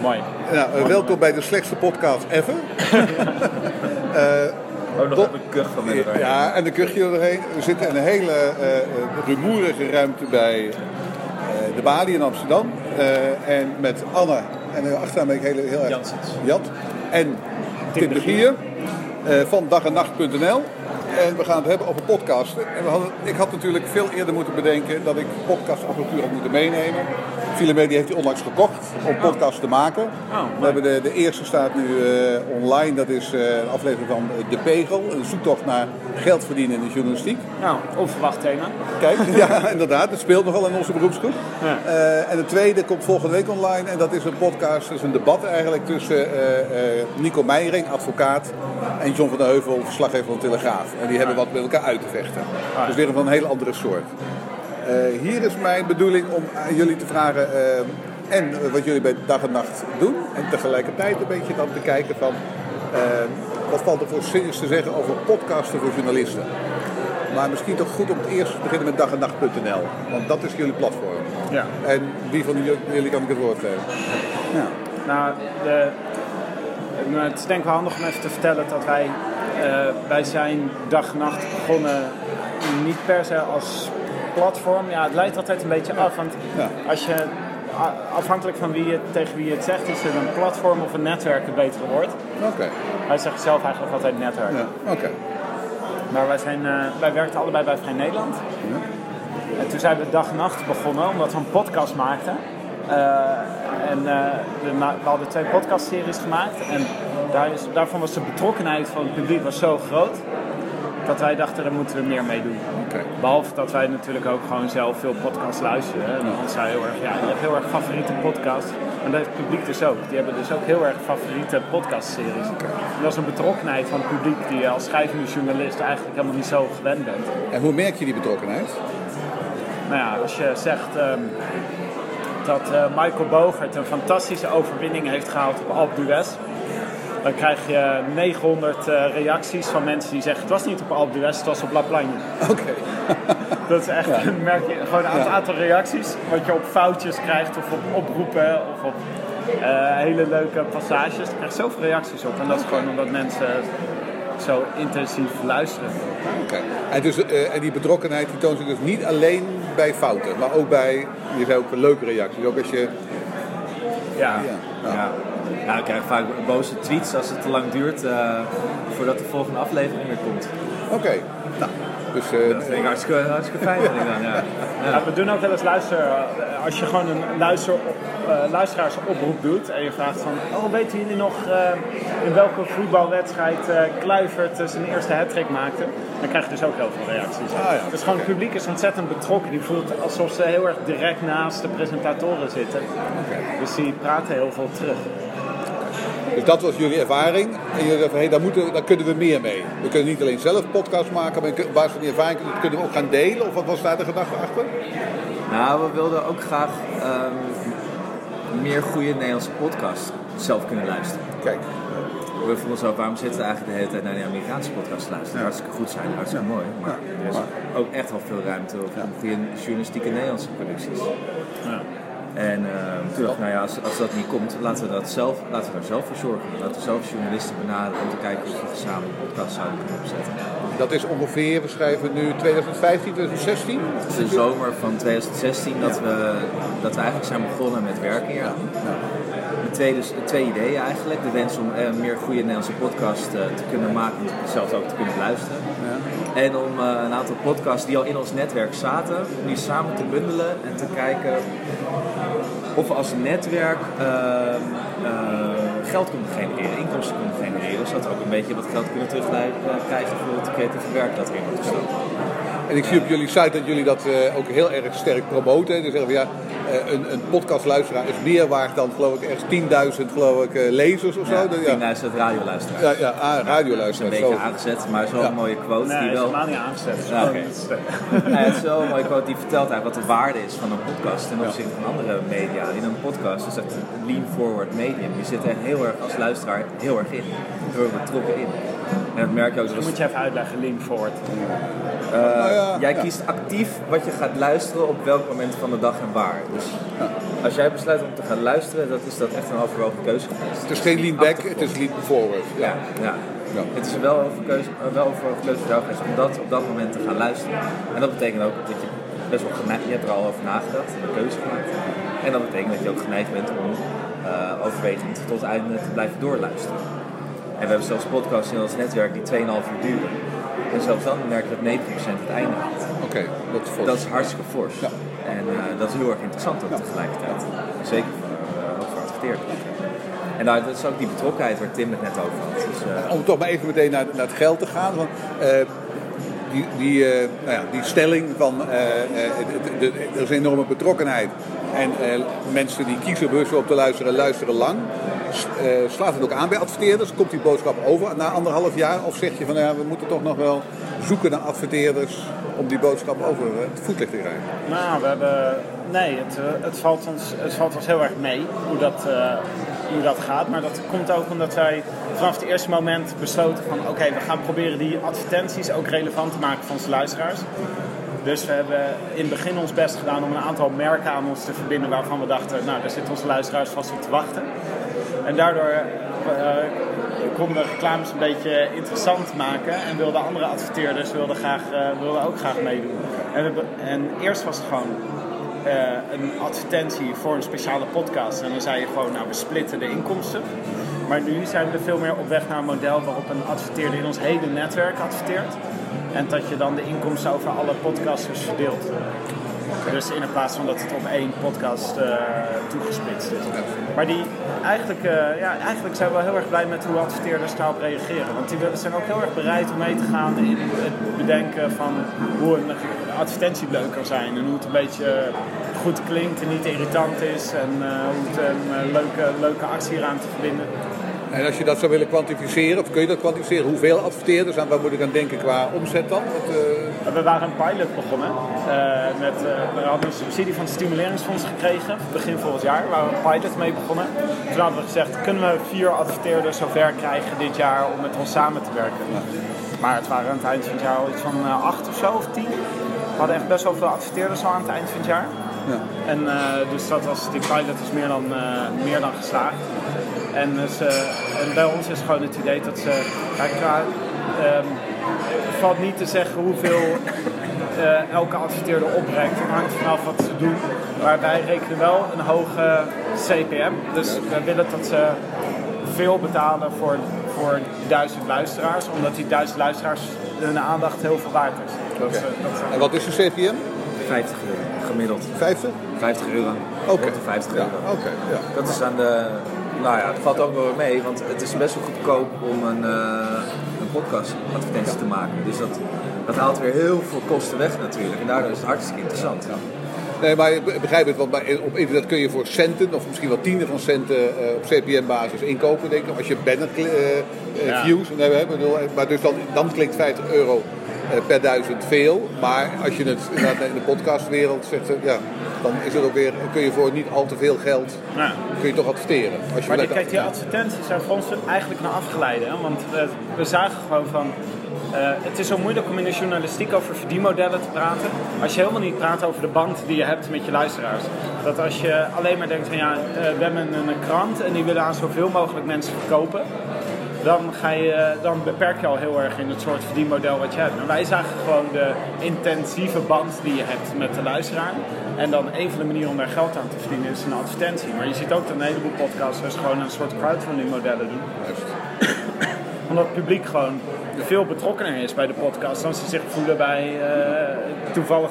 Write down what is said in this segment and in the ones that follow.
Mooi. Nou, eh, welkom bij de slechtste podcast ever. Ook nog even een kuch van. Ja, en de kuchje erheen. We zitten in een hele eh, eh, rumoerige ruimte bij eh, de Bali in Amsterdam. Eh, en met Anne. En achteraan ben ik heel, heel erg... Jat. En Tim de de Gier eh, van dagennacht.nl. En we gaan het hebben over podcasten. En we hadden, ik had natuurlijk veel eerder moeten bedenken dat ik podcastapparatuur had moeten meenemen. Filemedia heeft die onlangs gekocht om podcasts te maken. mooi. we hebben de, de eerste staat nu eh, online. Dat is eh, een aflevering van De Pegel. Een zoektocht naar geld verdienen in de journalistiek. Nou, onverwacht thema. Kijk, ja, inderdaad. Het speelt nogal in onze beroepsgroep. Ja. Eh, en de tweede komt volgende week online. En dat is een podcast, dat is een debat eigenlijk tussen Nico Meijering, advocaat, en John van der Heuvel, verslaggever van de Telegraaf. En die hebben wat met elkaar uit te vechten. Ah. Dus weer van een hele andere soort. Eh, hier is mijn bedoeling om aan jullie te vragen eh, en wat jullie bij dag en nacht doen. En tegelijkertijd een beetje dan te kijken van eh, wat valt er voor zinnigs te zeggen over podcasten voor journalisten. Maar misschien toch goed om het eerst te beginnen met dagennacht.nl. Want dat is jullie platform. Ja. En wie van jullie kan ik het woord geven? Ja. Nou, de, het is denk ik wel handig om even te vertellen dat wij, eh, wij zijn dag en nacht begonnen niet per se als platform. Ja, het leidt altijd een beetje af, want als je afhankelijk van wie je, tegen wie je het zegt, is het een platform of een netwerk het betere woord. Oké. Wij zeggen zelf eigenlijk altijd netwerk. Ja. Oké. Maar wij, zijn, eh, wij werkten allebei bij Vrij Nederland. En toen zijn we dag en nacht begonnen, omdat we een podcast maakten. Eh, en eh, we, we hadden twee podcastseries gemaakt. En daar is, daarvan was de betrokkenheid van het publiek was zo groot. Dat wij dachten, daar moeten we meer mee doen. Behalve dat wij natuurlijk ook gewoon zelf veel podcasts luisteren. En dan zei heel erg, ja, je hebt heel erg favoriete podcasts. En dat heeft het publiek dus ook. Die hebben dus ook heel erg favoriete podcastseries. En dat is een betrokkenheid van het publiek die je als schrijvende journalist eigenlijk helemaal niet zo gewend bent. En hoe merk je die betrokkenheid? Nou ja, als je zegt ehm, dat eh, Michael Bogert een fantastische overwinning heeft gehaald op Alpe d'Huez. Dan krijg je 900 eh, reacties van mensen die zeggen het was niet op Alpe d'Huez, het was op La Plagne. Oké. Dat is echt, merk je gewoon een aantal reacties. Wat je op foutjes krijgt of op oproepen of op eh, hele leuke passages. Je krijgt zoveel reacties op. En dat is gewoon omdat mensen zo intensief luisteren. Oké. En, dus, eh, en die betrokkenheid die toont zich dus niet alleen bij fouten, maar ook bij, je zei ook leuke reacties. Ook als je, Ja. ja. Ja. ja, ik krijg vaak boze tweets als het te lang duurt eh, voordat de volgende aflevering weer komt. Oké. Nou, dus eh, Dat vind ik hartstikke, hartstikke fijn. dan, ja. Ja, we doen ook wel eens luister. eh, Als je gewoon een luister, eh, luisteraarsoproep doet en je vraagt van, oh weten jullie nog eh, in welke voetbalwedstrijd eh Kluivert zijn eerste hat maakte? Dan krijg je dus ook heel veel reacties. Ah, ja. Dus gewoon het publiek is ontzettend betrokken. Die voelt alsof ze heel erg direct naast de presentatoren zitten. Dus die praten heel veel terug. Dus dat was jullie ervaring. En jullie dachten, hey, daar, moeten, daar kunnen we meer mee. We kunnen niet alleen zelf podcasts maken, maar op basis van die ervaring kunnen- we ook gaan delen. Of wat was daar de gedachte achter? Nou, we wilden ook graag ehm, meer goede Nederlandse podcasts zelf kunnen luisteren. Kijk, We vonden zo, waarom zitten we eigenlijk de hele tijd naar die Amerikaanse podcasts te luisteren? Die hartstikke goed zijn, hartstikke mooi. Maar er is ook echt wel veel ruimte voor goede journalistieke Nederlandse producties. Ja. En ehm, toen dacht ik, nou ja, als, als dat niet komt, laten we, dat zelf, laten we daar zelf voor zorgen. Laten we zelf journalisten benaderen om te kijken of we gezamenlijk een podcast zouden kunnen opzetten. dat is ongeveer, we schrijven nu 2015, 2016. Het is de zomer van 2016 dat, we, dat we eigenlijk zijn begonnen met werken hier. Met twee, dus, twee ideeën eigenlijk. De wens om eh, meer goede Nederlandse podcast eh, te kunnen maken en zelfs ook te kunnen luisteren. En om eh, een aantal podcasts die al in ons netwerk zaten, om die samen te bundelen en te kijken of we als netwerk eh, eh, geld kunnen genereren, inkomsten kunnen genereren, zodat we ook een beetje wat geld kunnen terugkrijgen voor het creatieve werk dat erin wordt gestoken. En ik zie op jullie site dat jullie dat eh, ook heel erg sterk promoten. Dus zeggen van ja, eh, een, een podcastluisteraar is meer waard dan geloof ik echt 10.000 geloof ik, eh, lezers of zo. Ja, Dus ja. 10.000 radioluisteraars. Ja, ja, ah, Dat is een radioluisteraars. beetje zo. aangezet, maar zo'n Ja. mooie quote Nee, die is wel... helemaal niet aangezet. Ja, het is zo'n mooie quote die vertelt eigenlijk wat de waarde is van een podcast ten opzichte van andere media. In een podcast is het een lean forward medium. Je zit er heel erg als luisteraar heel erg in. Heel erg betrokken in. En dat merk je ook. Dus, moet je even uitleggen, lean forward. eh, Nou ja, jij ja. kiest actief wat je gaat luisteren op welk moment van de dag en waar. Dus als jij besluit om te gaan luisteren, dat is dat echt een overwogen keuze geweest. Het is geen lean back, het is lean forward. Ja, Ja. ja. Ja. Het is wel een keuze, wel overwogen keuze voor jou geweest om dat op dat moment te gaan luisteren. En dat betekent ook dat je best wel geneigd, je hebt er al over nagedacht en een keuze gemaakt. En dat betekent dat je ook geneigd bent om eh, overwegend tot het einde te blijven doorluisteren. En we hebben zelfs podcasts in ons netwerk die 2,5 uur duren. En zelfs dan merk je dat 90% het einde haalt. Oké, dat is fors. Dat is hartstikke fors. Ja. En eh, dat is heel erg interessant ook tegelijkertijd. Zeker voor, uh, ook voor adverteerders. En nou, dat is ook die betrokkenheid waar Tim het net over had. Dus, eh, Om toch maar even meteen naar, naar het geld te gaan. Want, eh, die, die, eh, nou ja, die stelling van eh, eh, er is een enorme betrokkenheid. En eh, mensen die kiezen bewust om te luisteren, luisteren lang. Eh, slaat het ook aan bij adverteerders? Komt die boodschap over na anderhalf jaar? Of zeg je van ja, we moeten toch nog wel zoeken naar adverteerders om die boodschap over het voetlicht te krijgen? Nou, we hebben. Nee, het, eh, het, valt ons, het valt ons heel erg mee hoe dat, eh, hoe dat gaat. Maar dat komt ook omdat wij vanaf het eerste moment besloten van oké, we gaan proberen die advertenties ook relevant te maken voor onze luisteraars. Dus we hebben in het begin ons best gedaan om een aantal merken aan ons te verbinden waarvan we dachten, nou daar zitten onze luisteraars vast op te wachten. En daardoor eh, konden we reclames een beetje interessant maken en wilden andere adverteerders wilden graag, eh, wilden ook graag meedoen. En, we, en eerst was het gewoon eh, een advertentie voor een speciale podcast. En dan zei je gewoon, nou we splitten de inkomsten. Maar nu zijn we veel meer op weg naar een model waarop een adverteerder in ons hele netwerk adverteert. En dat je dan de inkomsten over alle podcasters verdeelt. Dus in plaats van dat het op één podcast eh, toegespitst is. Maar die, eigenlijk, eh, ja, eigenlijk zijn we wel heel erg blij met hoe adverteerders daarop reageren. Want die zijn ook heel erg bereid om mee te gaan in het bedenken van hoe een advertentie leuk kan zijn. En hoe het een beetje goed klinkt en niet irritant is. En eh, hoe het een leuke, leuke actie eraan te verbinden. En als je dat zou willen kwantificeren, of kun je dat kwantificeren? Hoeveel adverteerders, aan waar moet ik aan denken qua omzet dan? Wat, eh, We waren een pilot begonnen. eh, met, eh, we hadden een subsidie van het Stimuleringsfonds gekregen, begin vorig jaar, waar we een pilot mee begonnen. Toen hadden we gezegd, kunnen we vier adverteerders zover krijgen dit jaar om met ons samen te werken. Maar het waren aan het eind van het jaar al iets van acht of zo, of tien. We hadden echt best wel veel adverteerders al aan het eind van het jaar. ja. En dus dat was, die pilot is meer dan, meer dan geslaagd. En, dus, eh, en bij ons is gewoon het idee dat ze. Ja, qua, ehm, het valt niet te zeggen hoeveel eh, elke adverteerder opbrengt. Het hangt vanaf wat ze doen. Maar wij rekenen wel een hoge CPM. Dus we willen dat ze veel betalen voor, voor duizend luisteraars. Omdat die duizend luisteraars hun aandacht heel veel waard is. Dat, ze- dat ze- En wat is de CPM? 50 euro gemiddeld. 50? 50 euro. Oké. De 50 Ja, euro. oké. ja. Dat is aan de. Nou ja, het valt ook wel weer mee, want het is best wel goedkoop om een, eh een podcast-advertentie te maken. Dus dat, dat haalt weer heel veel kosten weg natuurlijk. En daardoor is het hartstikke interessant. Nee, maar ik begrijp het, want bij- op internet kun je voor centen, of misschien wel tienden van centen eh, op CPM-basis inkopen, denk ik. Als je banner Ja. views, nee, hè, bedoel, maar dus dan, dan klinkt 50 euro eh, per duizend veel. Maar als je het in de podcastwereld zegt, ja, dan is het ook weer, kun je voor niet al te veel geld, Nou, kun je toch adverteren. Als je Maar kijk, die advertenties zijn voor ons eigenlijk een afgeleide. Hè? Want we, we zagen gewoon van... eh, het is zo moeilijk om in de journalistiek over verdienmodellen te praten. Als je helemaal niet praat over de band die je hebt met je luisteraars. Dat als je alleen maar denkt van ja, eh, we hebben een, een krant en die willen aan zoveel mogelijk mensen verkopen. Dan, ga je, dan beperk je al heel erg in het soort verdienmodel wat je hebt. En wij zagen gewoon de intensieve band die je hebt met de luisteraar. En dan een van de manieren om daar geld aan te verdienen is een advertentie. Maar je ziet ook dat een heleboel podcasters gewoon een soort crowdfunding modellen doen. Omdat het publiek gewoon veel betrokkener is bij de podcast dan ze zich voelen bij eh, toevallig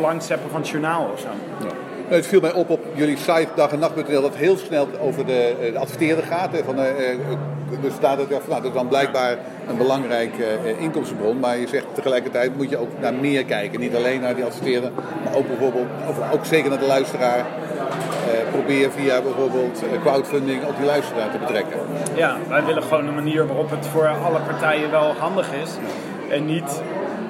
langzeppen van het journaal of zo. Nou, het viel mij op op jullie site dag en nacht.nl dat heel snel over de, eh, de adverteerder gaat. Van, eh, eh, dus staat het, nou, dat is dan blijkbaar een belangrijke inkomstenbron. Maar je zegt tegelijkertijd moet je ook naar meer kijken. Niet alleen naar die adverteerder, maar ook bijvoorbeeld, ook zeker naar de luisteraar. Eh, probeer via bijvoorbeeld crowdfunding ook die luisteraar te betrekken. Ja, wij willen gewoon een manier waarop het voor alle partijen wel handig is. En niet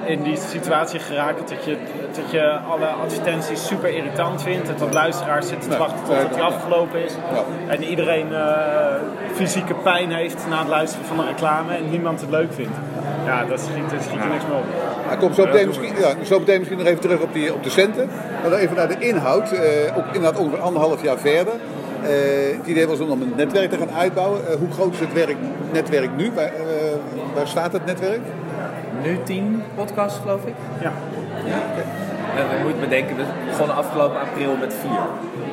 in die situatie geraken dat je, dat je alle advertenties super irritant vindt. En dat luisteraars zitten te wachten tot het afgelopen is. Ja. En iedereen eh, fysieke pijn heeft na het luisteren van een reclame en niemand het leuk vindt. Ja, dat schiet, dat schiet er niks meer op. Hij komt zo meteen, misschien, ja, zo meteen misschien nog even terug op, die, op de centen. Maar dan even naar de inhoud. eh ook inderdaad ongeveer anderhalf jaar verder. Eh, het idee was om een netwerk te gaan uitbouwen. Hoe groot is het werk, netwerk nu? Waar, eh, waar staat het netwerk? Nu tien podcasts, geloof ik. Ja. En je moet bedenken, we begonnen afgelopen april met vier.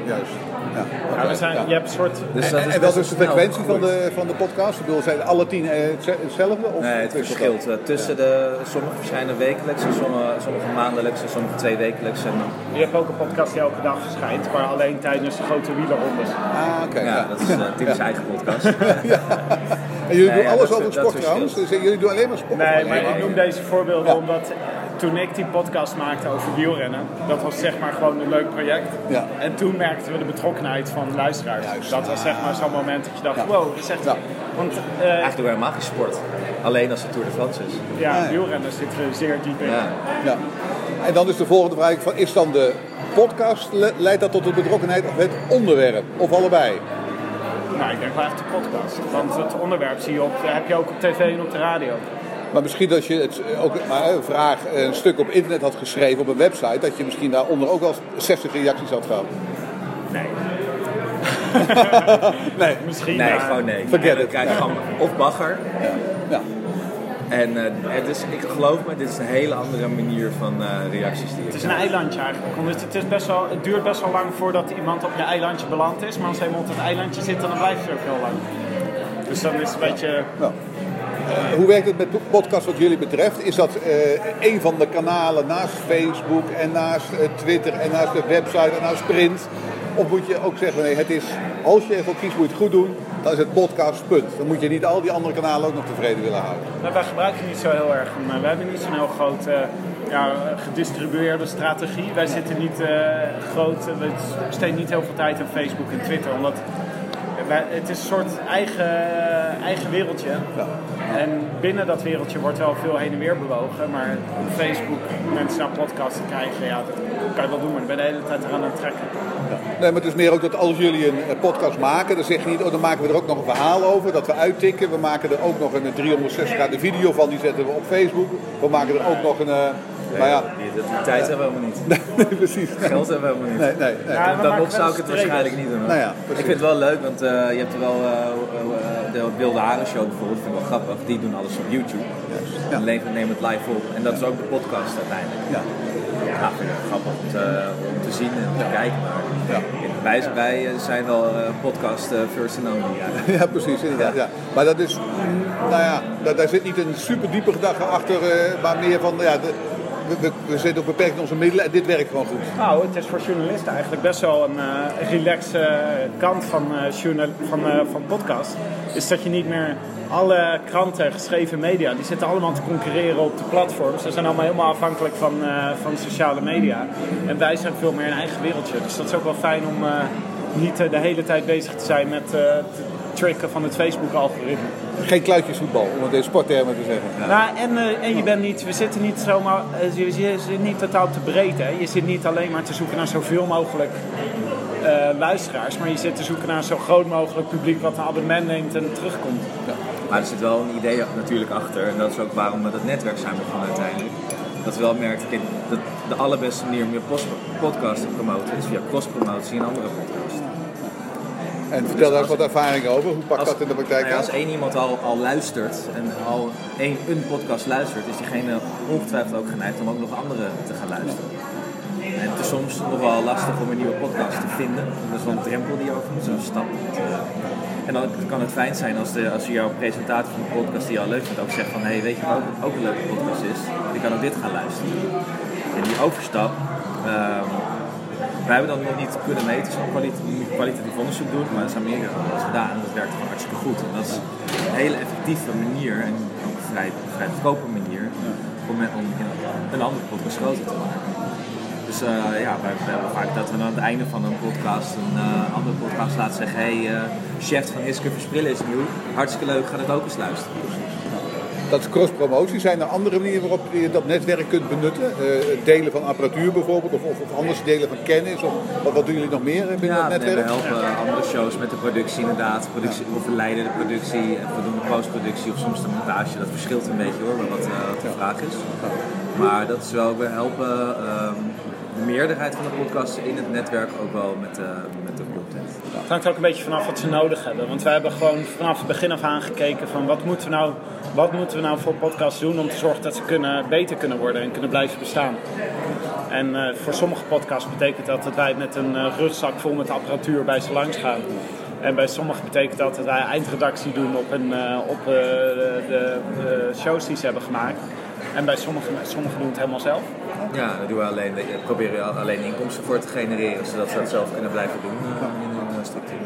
Juist. Ja. Ja, we zijn, Ja. je hebt een soort... Dus En, dat en is wat is de frequentie van gegroeid. de, van de podcast? Ik bedoel, zijn alle tien eh, hetze- hetzelfde? Of Nee, het verschilt. Eh, Tussen de, sommige verschijnen wekelijks, en sommige, sommige maandelijks en sommige twee wekelijks. En, dan- Je hebt ook een podcast die elke dag verschijnt, maar alleen tijdens de grote wielerrondes. Ah, oké. ja, ja. dat is uh, typisch eigen podcast. En jullie Nee, doen ja, alles over sport trouwens? Dus jullie doen alleen maar sport? Nee, maar ik noem deze voorbeelden Ja. omdat toen ik die podcast maakte over wielrennen, dat was zeg maar gewoon een leuk project. Ja. En toen merkten we de betrokkenheid van de luisteraars. Juist. Dat was zeg maar zo'n moment dat je dacht, Ja. wow, dat is echt... Ja. Want eh, Eigenlijk doen wij helemaal geen sport. Alleen als het Tour de France is. ja, wielrennen zitten we zeer diep in. Ja. Ja. En dan is de volgende vraag van, is dan de podcast, le- leidt dat tot de betrokkenheid of het onderwerp? Of allebei? Nou, ik denk wel echt de podcast. Want het onderwerp zie je op, heb je ook op tv en op de radio. Maar misschien dat je het ook maar een vraag, een stuk op internet had geschreven op een website, dat je misschien daaronder ook wel 60 reacties had gehad. Nee. Nee. Misschien. Nee, maar- gewoon nee. Dan it. krijg je Ja. gewoon of bagger. Ja. ja. En eh, het is, ik geloof me, dit is een hele andere manier van eh, reacties die je Het is een eilandje eigenlijk. Want het, is best wel, het duurt best wel lang voordat iemand op je eilandje beland is. Maar als hij op het eilandje zit, dan blijft hij ook heel lang. Dus dan is het een beetje... Nou. Eh, hoe werkt het met podcast wat jullie betreft? Is dat eh, een van de kanalen naast Facebook en naast Twitter en naast de website en naast print? Of moet je ook zeggen, nee, het is, als je ervoor kiest, moet je het goed doen, dan is het podcast, punt. Dan moet je niet al die andere kanalen ook nog tevreden willen houden. Maar wij gebruiken niet zo heel erg. een- We hebben niet zo'n heel groot eh, ja, gedistribueerde strategie. Wij zitten niet eh, groot, we besteden niet heel veel tijd aan Facebook en Twitter. Omdat wij, het is een soort eigen, eigen wereldje. Ja. En binnen dat wereldje wordt wel veel heen en weer bewogen. Maar op Facebook mensen naar podcasts krijgen, ja, dat kan je wel doen. Maar ik ben de hele tijd eraan aan het trekken. Nee, maar het is meer ook dat als jullie een eh, podcast maken, dan zeg je niet, oh, dan maken we er ook nog een verhaal over, dat we uittikken. We maken er ook nog een 360 graden video van, die zetten we op Facebook. We maken er ook nog een, eh, nou ja, Die, die, die tijd hebben we helemaal niet. nee, precies. Geld hebben we helemaal niet. Nee, nee. Ja, Dan nog zou ik het waarschijnlijk niet doen. hoor. Nou ja, ik vind het wel leuk, want eh, je hebt er wel eh, eh, de Wilde Haren Show bijvoorbeeld, vind ik wel grappig. Die doen alles op YouTube. Ja. En leven- nemen het live op. En dat is ook de podcast uiteindelijk. Ja. Ja, vind ik grappig om te, om te zien en te kijken. Maar Ja. wij, wij eh, zijn wel eh, podcast eh, first and only. Ja. Ja, precies, inderdaad. Ja. Maar dat is, mm, nou ja, daar, daar zit niet een super diepe gedachte achter, eh, maar meer van, ja, de, we, we, we zitten ook beperkt in onze middelen en dit werkt gewoon goed. Nou, het is voor journalisten eigenlijk best wel een eh relaxe eh, kant van, eh, van, van podcast. Is dat je niet meer alle kranten, geschreven media, die zitten allemaal te concurreren op de platforms. Ze zijn allemaal helemaal afhankelijk van, van sociale media. En wij zijn veel meer een eigen wereldje. Dus dat is ook wel fijn om niet de hele tijd bezig te zijn met tricken van het Facebook-algoritme. Geen kluitjesvoetbal, om het in sporttermen te zeggen. Nou, en, eh, en je bent niet, we zitten niet zomaar, eh, je, je zit niet totaal op de breedte. Hè. Je zit niet alleen maar te zoeken naar zoveel mogelijk eh, luisteraars, maar je zit te zoeken naar zo groot mogelijk publiek wat een abonnement neemt en terugkomt. Maar er zit wel een idee natuurlijk achter. En dat is ook waarom we dat netwerk zijn begonnen uiteindelijk. Dat we wel merkten kijk, dat de allerbeste manier om je podcast te promoten is via cross-promotie en andere podcasts. En vertel daar eens wat ervaringen over, hoe pakt Als- dat in de praktijk nou ja, als één iemand al, al luistert en al één, een podcast luistert, is diegene ongetwijfeld ook geneigd om ook nog andere te gaan luisteren. En het is soms nog wel lastig om een nieuwe podcast te vinden. Dat is wel een drempel die je over moet, zo'n stap. En dan kan het fijn zijn als, de, als je jouw presentator van de podcast die je al leuk vindt ook zegt van hé, hey, weet je wat ook, ook een leuke podcast is? Je kan ook dit gaan luisteren. En die overstap, ehm, wij hebben dat nog niet kunnen meten, zo'n kwalitatief, kwalitatief onderzoek doen, maar dat is Amerika wel eens gedaan en dat werkt gewoon hartstikke goed. En dat is een hele effectieve manier en ook een vrij, vrij goedkope manier om, om een andere podcast groter te maken. Dus eh, ja, wij, wij hebben vaak dat we aan het einde van een podcast een eh, andere podcast laten zeggen: hey, eh, chef van Hiske Versprillen is nieuw. Hartstikke leuk, ga dat ook eens luisteren. Dat is cross-promotie. Zijn er andere manieren waarop je dat netwerk kunt benutten? Eh, het delen van apparatuur bijvoorbeeld, of, of, of anders delen van kennis? Of, wat, wat doen jullie nog meer binnen Ja, het we netwerk? helpen andere shows met de productie inderdaad. Productie, Of we leiden de productie, en we doen de postproductie of soms de montage. Dat verschilt een beetje hoor, wat, eh, wat de vraag is. Maar dat is wel, we helpen ehm, de meerderheid van de podcasts in het netwerk ook wel met, eh, met de content. Het hangt ook een beetje vanaf wat ze nodig hebben. Want wij hebben gewoon vanaf het begin af aan gekeken van wat moeten we nou, wat moeten we nou voor podcasts doen om te zorgen dat ze kunnen, beter kunnen worden en kunnen blijven bestaan. En eh, voor sommige podcasts betekent dat dat wij met een eh, rugzak vol met apparatuur bij ze langs gaan. En bij sommigen betekent dat dat wij eindredactie doen op, een, eh, op de, shows die ze hebben gemaakt. En bij sommigen, sommigen doen het helemaal zelf. Ja, daar doen we alleen, we proberen alleen inkomsten voor te genereren, zodat ze dat zelf kunnen blijven doen eh, in hun eh, structuur.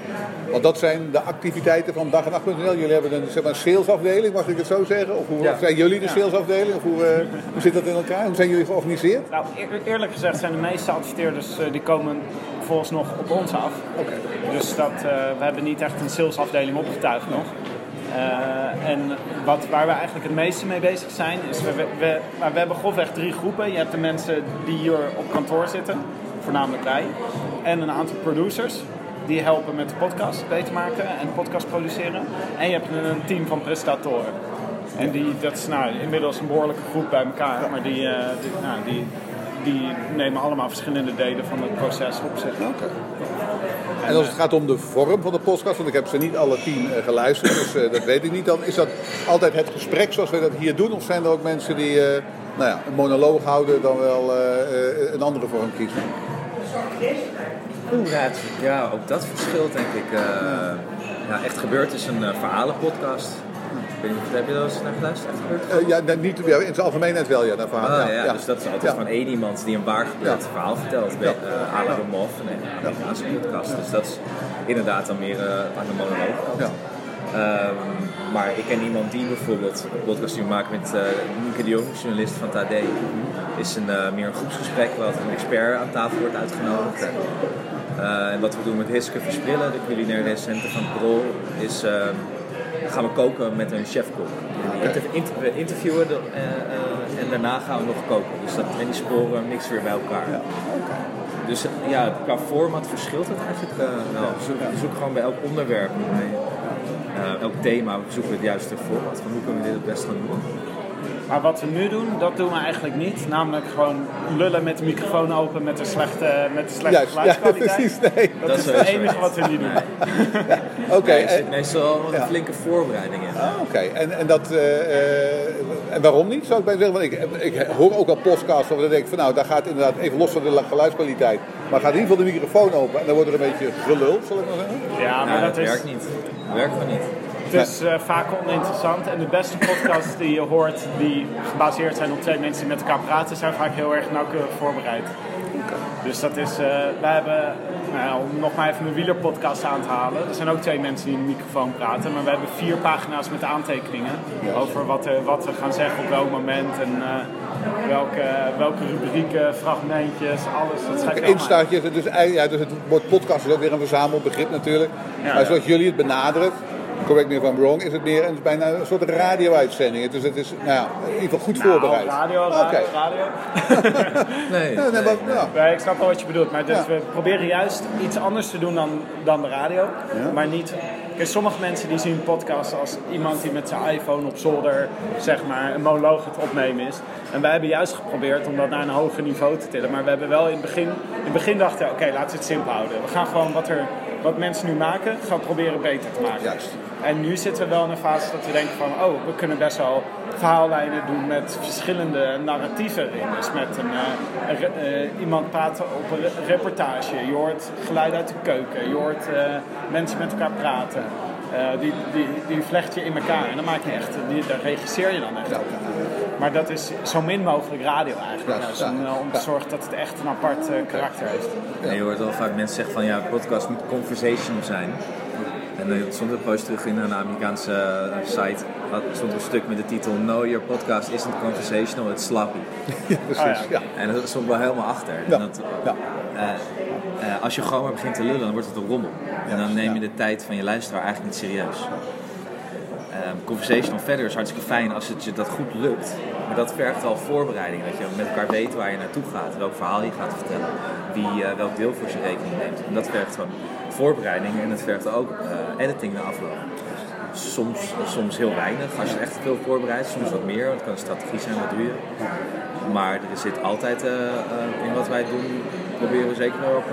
Want dat zijn de activiteiten van dag en nacht.nl. Jullie hebben een, zeg maar, salesafdeling, mag ik het zo zeggen? Of hoe Ja. zijn jullie de salesafdeling? Of hoe, eh, hoe zit dat in elkaar? Hoe zijn jullie georganiseerd? Nou, eer- eerlijk gezegd zijn de meeste adverteerders eh, die komen volgens nog op ons af. Dus dat, eh, we hebben niet echt een salesafdeling opgetuigd nog. En wat, waar we eigenlijk het meeste mee bezig zijn, is we, we, we, maar we hebben grofweg drie groepen. Je hebt de mensen die hier op kantoor zitten, voornamelijk wij. En een aantal producers die helpen met de podcast beter maken en podcast produceren. En je hebt een, team van presentatoren. En die, dat is nou, inmiddels een behoorlijke groep bij elkaar, maar die, eh, die, nou, die, die nemen allemaal verschillende delen van het proces op zich. En als het gaat om de vorm van de podcast, want ik heb ze niet alle tien eh, geluisterd, dus eh, dat weet ik niet. Dan is dat altijd het gesprek zoals we dat hier doen? Of zijn er ook mensen die eh, nou ja, een monoloog houden, dan wel een andere vorm kiezen? Oeh, ja, ja, ook dat verschilt denk ik. Eh, ja, Echt Gebeurd is een eh, verhalenpodcast. Ik weet niet, heb je daar eens naar geluisterd? Eh, ja, niet, ja, in het algemeenheid wel, ja. Naar verhaal. Ah, ja, dus dat is altijd Ja. van één iemand die een waar gebeurd Ja. verhaal vertelt. Bij uh, Alain de Moff, een Amerikaanse podcast. Dus dat is inderdaad dan meer aan de monoloog. Ja. Ehm, maar ik ken iemand die bijvoorbeeld een podcast die we maken met uh, Nieke de Jong, journalist van TAD. Is een, uh, meer een groepsgesprek waar een expert aan tafel wordt uitgenodigd. Uh, en wat we doen met Hiske Versprillen, de culinaire recensenten van Prol, is uh, gaan we koken met een chefkok. We interviewen de, uh, en daarna gaan we nog koken. Dus dat, en die sporen mixen weer bij elkaar. Ja. Okay. Dus ja, qua format verschilt het eigenlijk wel. We zoeken, we zoeken gewoon bij elk onderwerp, bij elk thema, we zoeken we het juiste format. Van hoe kunnen we dit het best gaan doen. Maar wat we nu doen, dat doen we eigenlijk niet. Namelijk gewoon lullen met de microfoon open met een slechte, met een slechte Juist, geluidskwaliteit. Ja, precies, nee. Dat, dat, is het enige wat we niet doen. Ja, Oké. Okay, er zit meestal een ja. flinke voorbereiding in. Ah, Oké, okay. en, en, dat, uh, en waarom niet, zou ik bij zeggen? Want ik, ik hoor ook al podcasts waar ik denk van nou, daar gaat inderdaad even los van de geluidskwaliteit. Maar gaat in ieder geval de microfoon open en dan wordt er een beetje gelul, zal ik maar zeggen. Ja, maar dat, dat is... werkt niet. Dat werkt gewoon niet. Het is uh, vaak oninteressant en de beste podcasts die je hoort, die gebaseerd zijn op twee mensen die met elkaar praten, zijn vaak heel erg nauwkeurig voorbereid. Dus dat is, uh, wij hebben, nou, om nog maar even een wielerpodcast aan te halen, er zijn ook twee mensen die in de microfoon praten, maar we hebben vier pagina's met aantekeningen over wat, uh, wat we gaan zeggen op welk moment en uh, welke, welke rubrieken, fragmentjes, alles. Dat Instaatjes, dus, ja, dus het woord podcast is ook weer een verzamelbegrip natuurlijk. Ja, maar zoals jullie het benaderen, correct me if I'm wrong, is het meer een, bijna een soort radio-uitzending. Dus het is nou ja, in ieder geval goed nou, voorbereid. Radio, radio, okay. radio. nee, nee, nee, maar, ja. nee, ik snap wel wat je bedoelt. Maar dus ja. we proberen juist iets anders te doen dan, dan de radio. Ja. Maar niet... Kijk, sommige mensen die zien podcasts als iemand die met zijn iPhone op zolder zeg maar, een monoloog het opnemen is. En wij hebben juist geprobeerd om dat naar een hoger niveau te tillen. Maar we hebben wel in het begin, in het begin dachten oké, okay, laten we het simpel houden. We gaan gewoon wat, er, wat mensen nu maken, gaan proberen beter te maken. Juist. En nu zitten we wel in een fase dat we denken van, oh, we kunnen best wel verhaallijnen doen met verschillende narratieven erin. Dus met een, uh, uh, iemand praten op een reportage, je hoort geluid uit de keuken, je hoort uh, mensen met elkaar praten. Die, die, die vlecht je in elkaar en dan maak je echt, die, daar regisseer je dan echt op. Maar dat is zo min mogelijk radio eigenlijk, Ja, ja, om, te zorgen dat het echt een apart uh, karakter heeft. Ja, je hoort wel vaak mensen zeggen van ja, podcast moet conversational zijn. En er stond een post terug in een Amerikaanse uh, site. Er stond een stuk met de titel No, your podcast isn't conversational, it's sloppy. Ja, precies. Oh, ja. ja. En dat stond wel helemaal achter. Ja. En dat, Ja. uh, als je gewoon maar begint te lullen, dan wordt het een rommel. En dan neem je de tijd van je luisteraar eigenlijk niet serieus. Ehm, conversational verder is hartstikke fijn als het je dat goed lukt. Maar dat vergt al voorbereiding. Dat je met elkaar weet waar je naartoe gaat, welk verhaal je gaat vertellen, wie eh, welk deel voor zijn rekening neemt. En dat vergt gewoon voorbereiding en het vergt ook eh, editing na afloop. Soms, soms heel weinig als je echt veel voorbereidt, soms wat meer, want het kan een strategie zijn wat duur. Maar er zit altijd eh, eh, in wat wij doen, proberen we zeker nog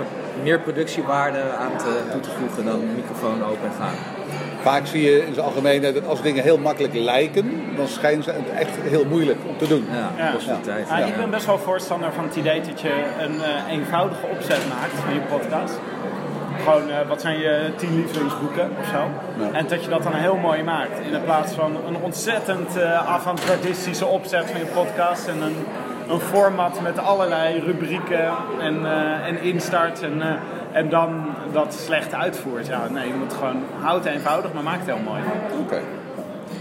meer productiewaarde aan te, toe te voegen dan microfoon open en gaan. Vaak zie je in zijn algemeenheid dat als dingen heel makkelijk lijken, dan schijnen ze het echt heel moeilijk om te doen. Ja, Ja. tijd. Ik ben best wel voorstander van het idee dat je een eh, eenvoudige opzet maakt van je podcast. Gewoon, eh, wat zijn je tien lievelingsboeken of zo. En dat je dat dan heel mooi maakt. In plaats van een ontzettend avant-gardistische opzet van je podcast. En een, een format met allerlei rubrieken en, eh, en instart. En, en dan dat slecht uitvoert. Ja, nee, je moet gewoon, houd eenvoudig, maar maak het heel mooi. Oké.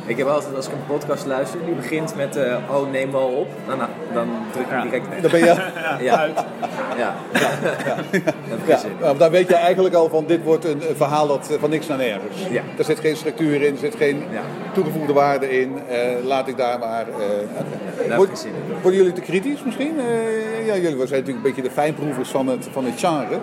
Ik heb altijd, als ik een podcast luister, die begint met eh, oh neem wel op, dan, dan druk ik Ja. direct Dan ben je... Ja, Uit. ja. Dat heeft Ja, geen zin. nou, dan weet je eigenlijk al van dit wordt een, verhaal dat, eh, van niks naar nergens. Ja. Er zit geen structuur in, er zit geen Ja. toegevoegde waarde in. Eh, laat ik daar maar... eh, ik Word- in. Worden jullie te kritisch misschien? Eh, ja, jullie zijn natuurlijk een beetje de fijnproevers van het, van het genre.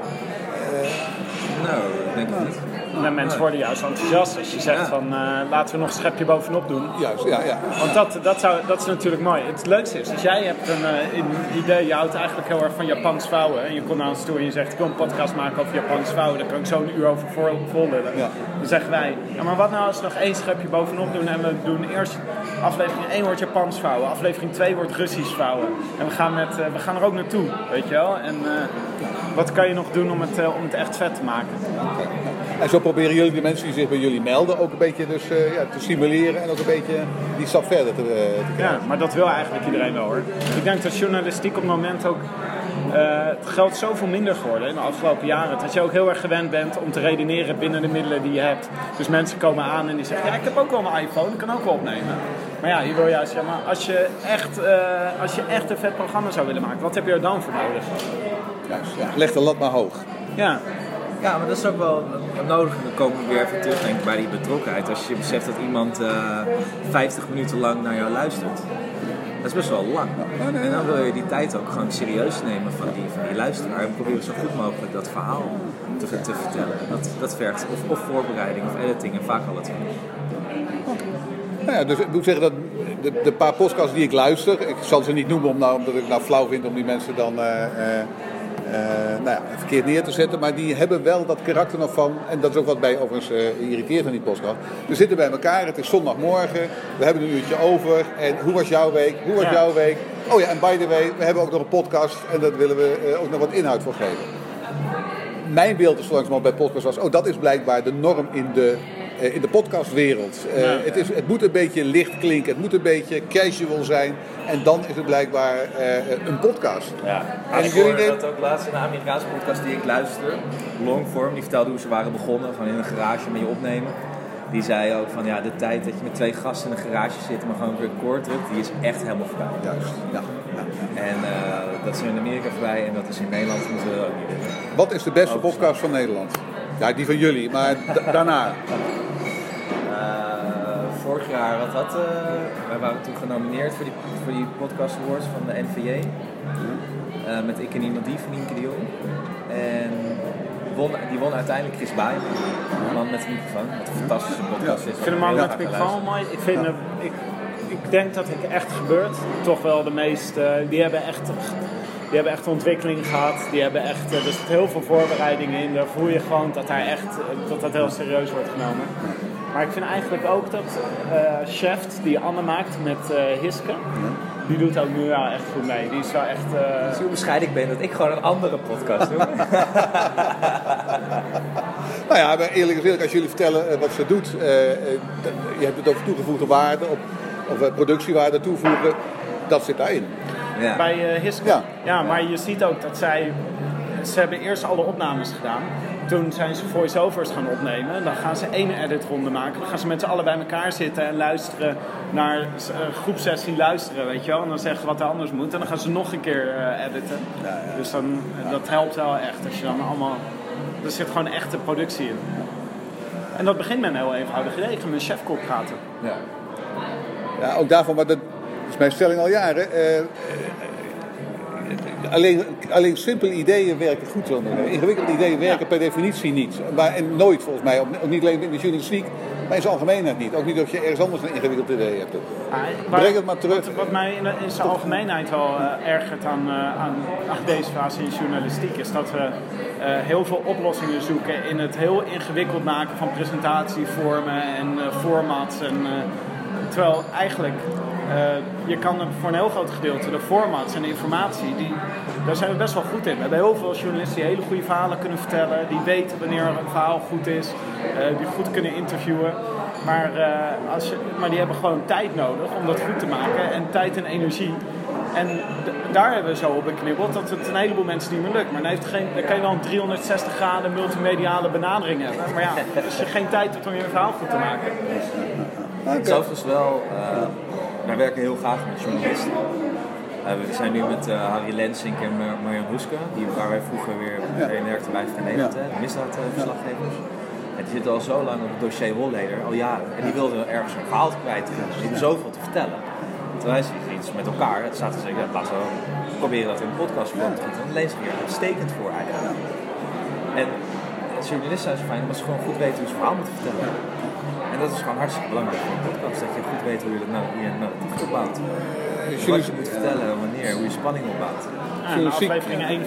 Nou, ik denk het niet. En mensen worden juist enthousiast als je zegt van eh, laten we nog een schepje bovenop doen. Juist, ja, ja. Want dat, dat, zou, dat is natuurlijk mooi. Het leukste is, als jij hebt een, eh, een idee, je houdt eigenlijk heel erg van Japans vouwen. En je komt naar ons toe en je zegt, ik wil een podcast maken over Japans vouwen. Daar kan ik zo een uur over vol, vol lullen. Ja. Dan zeggen wij, ja maar wat nou als we nog één schepje bovenop doen. En we doen eerst aflevering 1 wordt Japans vouwen. Aflevering 2 wordt Russisch vouwen. En we gaan, met, eh, we gaan er ook naartoe, weet je wel. En wat kan je nog doen om het, om het echt vet te maken? Oké. En zo proberen jullie de mensen die zich bij jullie melden ook een beetje dus, eh, ja, te stimuleren en ook een beetje die stap verder te, eh, te krijgen. Ja, maar dat wil eigenlijk iedereen wel hoor. Ik denk dat journalistiek op het moment ook. eh, het geld zoveel minder geworden in de afgelopen jaren. Dat je ook heel erg gewend bent om te redeneren binnen de middelen die je hebt. Dus mensen komen aan en die zeggen: Ja, ik heb ook wel een iPhone, ik kan ook wel opnemen. Maar ja, je wil juist, ja, maar als je echt, als je echt een vet programma zou willen maken, wat heb je er dan voor nodig? Juist, ja. Leg de lat maar hoog. Ja, Ja, maar dat is ook wel nodig. Dan komen we weer even terug denk ik, bij die betrokkenheid. Als je beseft dat iemand eh 50 minuten lang naar jou luistert. Dat is best wel lang. En dan wil je die tijd ook gewoon serieus nemen van die, van die luisteraar. En proberen zo goed mogelijk dat verhaal te, te vertellen. Dat, dat vergt of, of voorbereiding of editing en vaak al het. Nou ja, dus ik moet zeggen dat de, de paar podcasts die ik luister, ik zal ze niet noemen nou, omdat ik nou flauw vind om die mensen dan eh, eh, nou ja, verkeerd neer te zetten, maar die hebben wel dat karakter nog van, en dat is ook wat mij overigens eh, irriteert aan die podcast. We zitten bij elkaar, het is zondagmorgen, we hebben een uurtje over en hoe was jouw week? Hoe was Ja. jouw week? Oh ja, en by the way, we hebben ook nog een podcast en daar willen we eh, ook nog wat inhoud voor geven. Mijn beeld is langzamerhand bij podcast was, oh dat is blijkbaar de norm in de, eh, in de podcastwereld. Eh, Ja. het, is, het moet een beetje licht klinken, het moet een beetje casual zijn en dan is het blijkbaar eh, een podcast. Ja, En ik jullie hoorde dat ook laatst in een Amerikaanse podcast die ik luister, Longform, die vertelde hoe ze waren begonnen, gewoon in een garage met je opnemen. Die zei ook van ja, de tijd dat je met twee gasten in een garage zit, maar gewoon record drukt, die is echt helemaal voorbij. Juist, ja. ja. En eh, dat is in Amerika voorbij en dat is in Nederland moeten we ook niet doen. Wat is de beste podcast van Nederland? Ja, die van jullie, maar da- daarna. Eh, vorig jaar, wat had, eh, wij waren toen genomineerd voor die, voor die podcast awards van de NVJ. Eh, met Ik en Iemand Die van Nienke de Jong. En won, die won uiteindelijk Chris Baaien. Een man met een microfoon. Wat een fantastische podcast is. Ik vind hem ook met de microfoon mooi. Ik, vind hem, ik, ik denk dat het echt gebeurt. Toch wel de meeste. die hebben echt. Die hebben echt ontwikkeling gehad. Die hebben echt, eh, er zit heel veel voorbereidingen in. Daar voel je gewoon dat daar echt eh, dat dat heel serieus wordt genomen. Maar ik vind eigenlijk ook dat eh Chef, die Anne maakt met eh Hiske, die doet ook nu wel echt goed mee. Die is wel echt. eh, Zie hoe bescheiden ik ben dat ik gewoon een andere podcast doe. Nou ja, maar eerlijk gezegd, als jullie vertellen wat ze doet, je hebt het over toegevoegde waarde, op, of productiewaarde toevoegen, dat zit daarin. ja. bij eh Hiske. Ja. Ja. maar je ziet ook dat zij... Ze hebben eerst alle opnames gedaan. Toen zijn ze voice-overs gaan opnemen. Dan gaan ze één editronde maken. Dan gaan ze met z'n allen bij elkaar zitten en luisteren naar een groepsessie luisteren, weet je wel. En dan zeggen ze wat er anders moet. En dan gaan ze nog een keer eh, editen. Dus dan, dat helpt wel echt. Als je dan allemaal... Er zit gewoon echte productie in. En dat begint met een heel eenvoudig idee. Ik ga met een chef-kok praten. Ja. ja, ook daarvan, maar dat is mijn stelling al jaren. Alleen, alleen simpele ideeën werken goed zonder Ingewikkelde ideeën werken per definitie niet. Maar, en nooit volgens mij, ook niet alleen in de journalistiek, maar in zijn algemeenheid niet. Ook niet als je ergens anders een ingewikkeld idee hebt. Ja, Breng het maar terug. Wat, wat mij in, in zijn algemeenheid wel eh, ergert aan, eh, aan, aan deze fase in journalistiek is dat we eh, heel veel oplossingen zoeken in het heel ingewikkeld maken van presentatievormen en formats. En, terwijl eigenlijk eh, je kan er voor een heel groot gedeelte de formats en de informatie, die, daar zijn we best wel goed in. We hebben heel veel journalisten die hele goede verhalen kunnen vertellen, die weten wanneer een verhaal goed is, eh, die goed kunnen interviewen. Maar, eh, als je, maar die hebben gewoon tijd nodig om dat goed te maken en tijd en energie. En daar hebben we zo op beknibbeld dat het een heleboel mensen niet meer lukt. Maar dan, heeft geen, dan kan je wel een 360 graden multimediale benadering hebben. Maar ja, als je geen tijd hebt om je verhaal goed te maken. Het is overigens wel, eh, wij werken heel graag met journalisten. Eh, we zijn nu met eh, Harry Lensink en Mar- Marjan Roeske, die, waar wij vroeger weer mee werkten bij Ja. hè, de misdaadverslaggevers. En die zitten al zo lang op het dossier Holleder, al jaren. En die wilden ergens een verhaal kwijt. Dus die hebben zoveel te vertellen. Terwijl wij zitten iets met elkaar, het staat te zeggen, laten we proberen dat in een podcast te gieten. Dan lezen we hier uitstekend voor eigenlijk. En journalisten zijn zo fijn omdat ze gewoon goed weten hoe ze verhaal moeten vertellen. En dat is gewoon hartstikke belangrijk voor een podcast. Dat je goed weet hoe je dat nou, hoe je nou opbouwt. Wat je moet vertellen, wanneer, hoe je spanning opbouwt. Ja, aflevering 1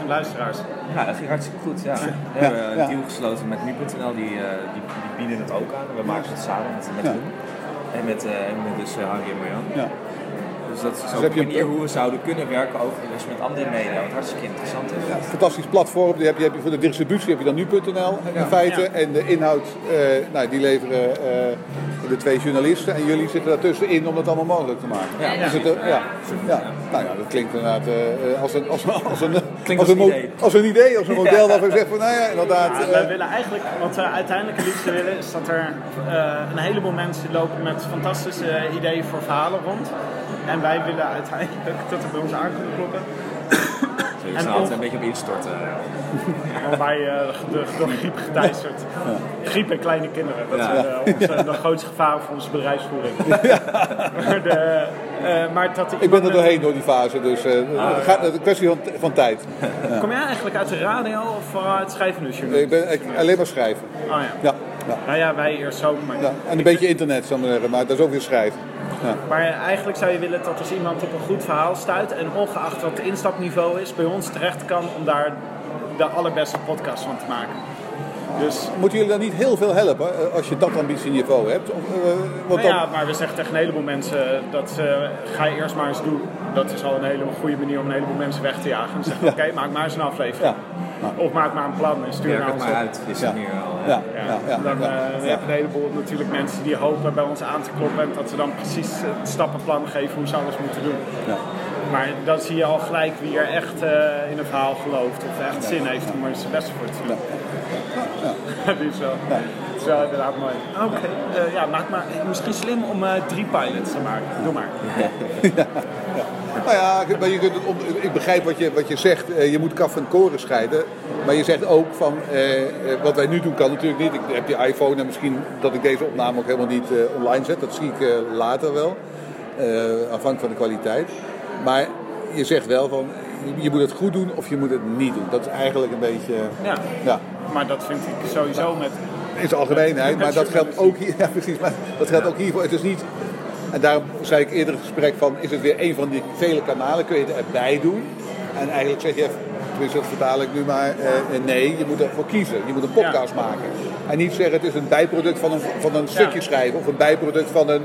25.000 luisteraars. Ja, dat ging hartstikke goed. Ja. We hebben een deal gesloten met nu.nl, die, eh, die, die bieden het ook aan. We maken het samen met, met Ja. hun. En met, eh, en met dus eh, Harry en Marjan. Ja. Dus dat is Dus ook heb een manier hoe we zouden kunnen werken overigens met andere media. Wat hartstikke interessant is. Ja, fantastisch platform. Die heb je, heb je voor de distributie heb je dan nu.nl in feite. Ja. En de inhoud, eh, nou, die leveren eh, de twee journalisten. En jullie zitten daartussenin om dat allemaal mogelijk te maken. Ja, Is het, eh, ja. ja. Nou ja, dat klinkt inderdaad als een, als, een- als een, Klinkt als als een, idee. als een idee, als een model waarvan je zegt van, nou ja, inderdaad. Willen eigenlijk, wat we uiteindelijk het liefst willen, is dat er eh, een heleboel mensen lopen met fantastische ideeën voor verhalen rond. En wij willen uiteindelijk dat er bij ons aan kunnen kloppen. En altijd een beetje op instorten. Waarbij eh, de, door griep geteisterd. Griep en kleine kinderen, dat Ja. zijn eh, de grootste gevaren voor onze bedrijfsvoering. maar, de, eh, maar dat ik ben er doorheen door die fase, dus eh, het gaat is een kwestie van, van tijd. Kom jij eigenlijk uit de radio of vanuit schrijvende journalistiek? Ik ben ik, alleen maar schrijven. Oh ja. Ja, ja, Nou ja, wij eerst ook. Maar, ja. En een beetje internet, zou ik maar zeggen, maar dat is ook weer schrijven. Ja. maar eigenlijk zou je willen dat als iemand op een goed verhaal stuit en ongeacht wat het instapniveau is, bij ons terecht kan om daar de allerbeste podcast van te maken. Dus Moeten jullie dan niet heel veel helpen eh, als je dat ambitieniveau hebt? Of, eh, want nou dan, ja, maar we zeggen tegen een heleboel mensen dat eh, ga je eerst maar eens doen. Dat is al een hele goede manier om een heleboel mensen weg te jagen. En zeggen, oké, maak maar eens een aflevering. Ja. Of maak maar een plan en stuur Werk naar het ons maar op. uit, is Ja. het hier al. Ja, Ja, ja, ja, dan ja, eh, ja. we hebben een heleboel natuurlijk mensen die hopen bij ons aan te kloppen en dat we dan precies het stappenplan geven hoe ze alles moeten doen. Ja. Maar dan zie je al gelijk wie er echt eh, in een verhaal gelooft of echt zin heeft om er zijn best voor te doen. Dat is wel, dat is wel inderdaad mooi. Oké, eh, ja, maak maar misschien slim om eh, drie pilots te maken. Doe maar. Nou ja, maar je kunt het om- ik begrijp wat je, wat je zegt. Eh, Je moet kaf en koren scheiden. Maar je zegt ook van, eh, eh, wat wij nu doen kan natuurlijk niet. Ik heb die iPhone en misschien dat ik deze opname ook helemaal niet eh, online zet. Dat zie ik eh, later wel. Afhankelijk van de kwaliteit. Maar je zegt wel van, je- je moet het goed doen of je moet het niet doen. Dat is eigenlijk een beetje, Ja, ja, maar dat vind ik sowieso met... in zijn algemeenheid. Maar dat geldt ook hier, ja precies, maar dat geldt ook hiervoor. Het is niet, en daarom zei ik eerder in het gesprek van, is het weer een van die vele kanalen, kun je het erbij doen. En eigenlijk zeg je, tenminste dat vertaal ik nu maar, eh, nee, je moet ervoor kiezen. Je moet een podcast maken. En niet zeggen het is een bijproduct van een, van een stukje schrijven of een bijproduct van een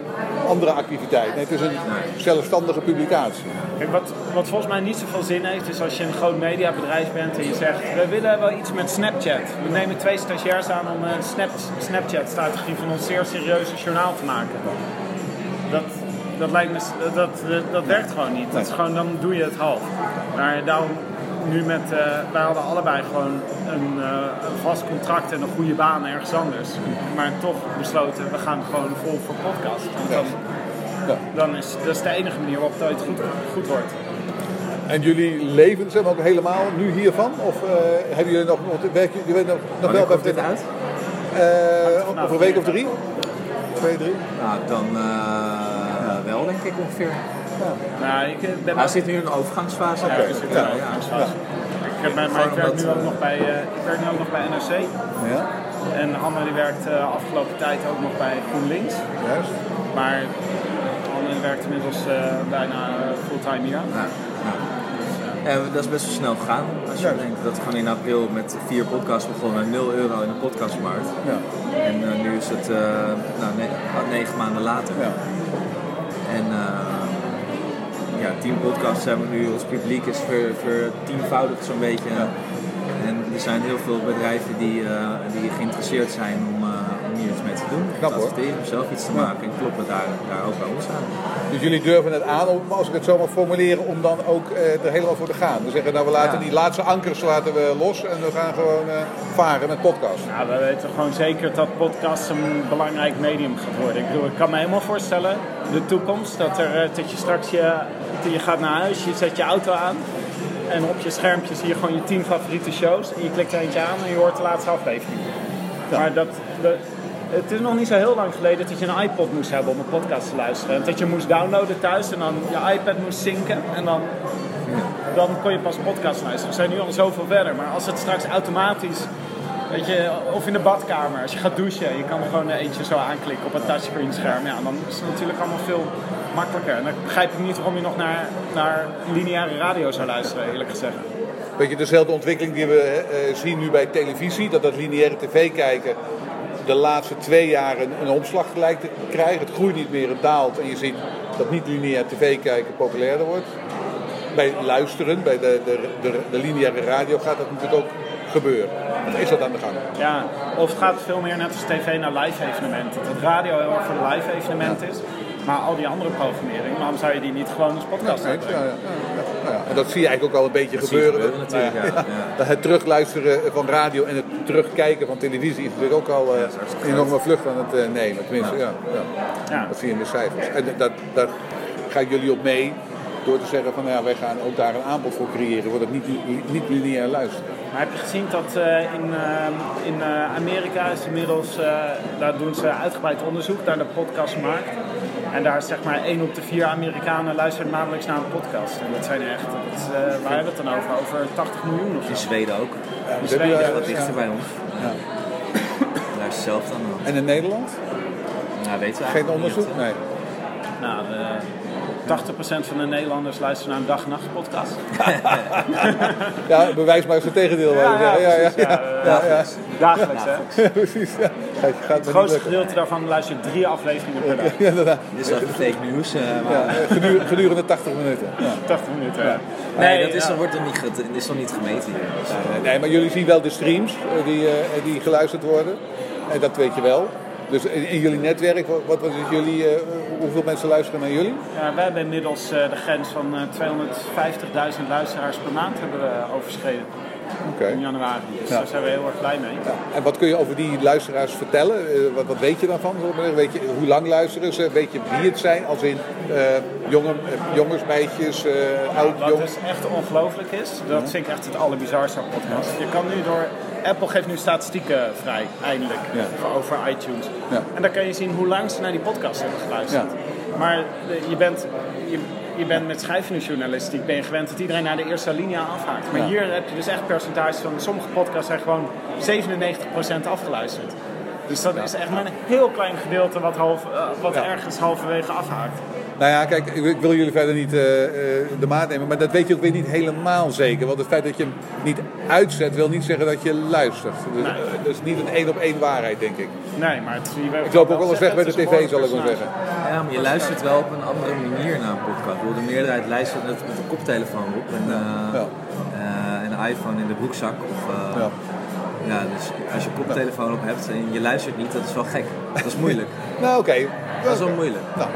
andere activiteit. Nee, het is een zelfstandige publicatie. Kijk, wat, wat volgens mij niet zoveel zin heeft, is als je een groot mediabedrijf bent en je zegt, we willen wel iets met Snapchat. We nemen twee stagiairs aan om een Snap, Snapchat-strategie van ons zeer serieuze journaal te maken. Dat, dat, lijkt me, dat, dat, dat werkt gewoon niet. Dat is gewoon, dan doe je het half. Maar daarom nu met, eh, wij hadden allebei gewoon een, eh, een vast contract en een goede baan ergens anders. Maar toch besloten, we gaan gewoon vol voor podcast. Want dan, Ja. dan is dat is de enige manier waarop het ooit goed, goed wordt. En jullie leven zeg maar, ook helemaal nu hiervan? Of eh, hebben jullie nog, nog werk jullie nog, nog Wanneer wel bij dit uit? Eh, over een week of drie? Twee, drie? Nou, dan eh, wel denk ik ongeveer. Nou, ik eh, ben Hij zit nu in een overgangsfase. Ja, ik zit in Ja. een overgangsfase. Ik, heb- maar, maar ik werk nu ook nog bij, eh, ik werk nu ook nog bij NRC. Ja, En Anne die werkt de afgelopen tijd ook nog bij GroenLinks. juist. Maar Anne werkt inmiddels eh, bijna eh, fulltime hier. Ja, ja. En dat is best wel snel gegaan. Als je Ja. denkt dat we gewoon in april met vier podcasts begonnen, 0 euro in de podcastmarkt. Ja, En eh, nu is het eh, nou, ne- negen maanden later. ja. En eh, ja, tien podcasts hebben we nu, ons publiek is ver, vertienvoudigd zo'n beetje. En er zijn heel veel bedrijven die, eh, die geïnteresseerd zijn om, te doen. Knap, te hoor. adverteren, zelf iets te maken en kloppen daar, daar ook bij ons aan. Dus jullie durven het aan, om, als ik het zo mag formuleren, om dan ook eh, er helemaal voor te gaan. We zeggen, nou we laten Ja. die laatste ankers laten we los en we gaan gewoon eh, varen met podcast. Ja, we weten gewoon zeker dat podcast een belangrijk medium gaat worden. Ik bedoel, ik kan me helemaal voorstellen, de toekomst, dat, er, eh, dat je straks je, je gaat naar huis, je zet je auto aan en op je schermpje zie je gewoon je tien favoriete shows en je klikt er eentje aan en je hoort de laatste aflevering. Maar dat, dat- het is nog niet zo heel lang geleden dat je een iPod moest hebben om een podcast te luisteren. En dat je moest downloaden thuis en dan je iPad moest zinken en dan dan kon je pas podcast luisteren. We zijn nu al zoveel verder. Maar als het straks automatisch, weet je, of in de badkamer, als je gaat douchen, je kan er gewoon eentje zo aanklikken op een touchscreen scherm. Ja, dan is het natuurlijk allemaal veel makkelijker. En dan begrijp ik niet waarom je nog naar, naar lineaire radio zou luisteren, eerlijk gezegd. Weet je, dezelfde ontwikkeling die we eh, zien nu bij televisie, dat dat lineaire tv kijken de laatste twee jaar een, omslag gelijk te krijgen. Het groeit niet meer, het daalt en je ziet dat niet lineair tv kijken populairder wordt. Bij luisteren, bij de, de, de, de lineaire radio gaat dat natuurlijk ook gebeuren. Of is dat aan de gang? Ja, of het gaat veel meer net als tv naar live evenementen. Dat radio heel erg voor live evenement is. Maar al die andere programmering, waarom zou je die niet gewoon als podcast ja, uitbrengen? ja, ja, ja, ja. En dat zie je eigenlijk ook al een beetje Dat gebeuren. gebeuren natuurlijk, ja. ja. Dat Het terugluisteren van radio en het terugkijken van televisie is natuurlijk ook al eh, een enorme vlucht aan het eh, nemen. Tenminste, ja. Ja, Ja. Dat zie je in de cijfers. En dat, daar gaan jullie op mee door te zeggen van nou ja, wij gaan ook daar een aanbod voor creëren. Wordt het niet, niet lineair luisteren. Maar heb je gezien dat eh, in, eh, in eh, Amerika is inmiddels, eh, daar doen ze uitgebreid onderzoek naar de podcastmarkt. En daar is zeg maar 1 op de 4 Amerikanen luistert maandelijks naar een podcast. En dat zijn echt, dat, eh, waar hebben we het dan over? Over 80 miljoen of In zo. Zweden ook. Dus Zweden, je, Ja, wat dichter ja. bij ons. Ja. Daar is het zelf dan wel. En in Nederland? Nou, weten we Geen onderzoek? niet. Nee. Nou, de 80% van de Nederlanders luisteren naar een dag-nacht podcast. Ja, bewijs maar eens het tegendeel. Ja, ja, precies, ja. ja, ja, ja. Dagelijks, hè? Ja, precies. Ja. Gaat Het grootste gedeelte daarvan luistert drie afleveringen per dag. Ja, inderdaad. Dit is wel fake news, eh, maar... Ja, gedurende, gedurende 80 minuten. Ja. 80 minuten, ja. Nee, dat is, wordt dan niet, is niet gemeten hier. Dus, eh, Nee, maar jullie zien wel de streams eh, die, eh, die geluisterd worden. En dat weet je wel. Dus in, in jullie netwerk, wat, wat is jullie, eh, hoeveel mensen luisteren naar jullie? Ja, wij hebben inmiddels eh, de grens van eh, 250.000 luisteraars per maand hebben we overschreden in januari. Dus Ja. daar zijn we heel erg blij mee. En wat kun je over die luisteraars vertellen? Eh, wat, wat weet je daarvan? Weet je, hoe lang luisteren ze? Weet je wie het zijn? Als in eh, jongen, eh, jongens, meisjes, eh, oud, Wat dus echt ongelooflijk is, dat vind ik echt het allerbizarste podcast. Je kan nu door, Apple geeft nu statistieken vrij, eindelijk, Ja. over iTunes. Ja. En dan kan je zien hoe lang ze naar die podcast hebben geluisterd. Maar de- je bent, je, je bent met schrijvende ben je gewend dat iedereen naar de eerste linie afhaakt. Maar hier heb je dus echt percentages van, sommige podcasts zijn gewoon 97% afgeluisterd. Dus dat is echt maar een heel klein gedeelte wat, half, eh, wat Ja. ergens halverwege afhaakt. Nou ja, kijk, ik wil jullie verder niet eh, eh, de maat nemen, maar dat weet je ook weer niet helemaal zeker. Want het feit dat je hem niet uitzet, wil niet zeggen dat je luistert. Dus, Nee. dat is niet een één op één waarheid, denk ik. Nee, maar het, je Ik loop ook wel eens weg bij de tv, zal ik maar zeggen. Ja, maar je luistert wel op een andere manier naar een podcast. Ik De meerderheid luistert met, met een koptelefoon op en, eh, Ja. eh, en een iPhone in de broekzak. Of, eh, Ja. Ja. dus als je koptelefoon op hebt en je luistert niet, dat is wel gek. Dat is moeilijk. Nou, oké. Dat is wel moeilijk. Nou,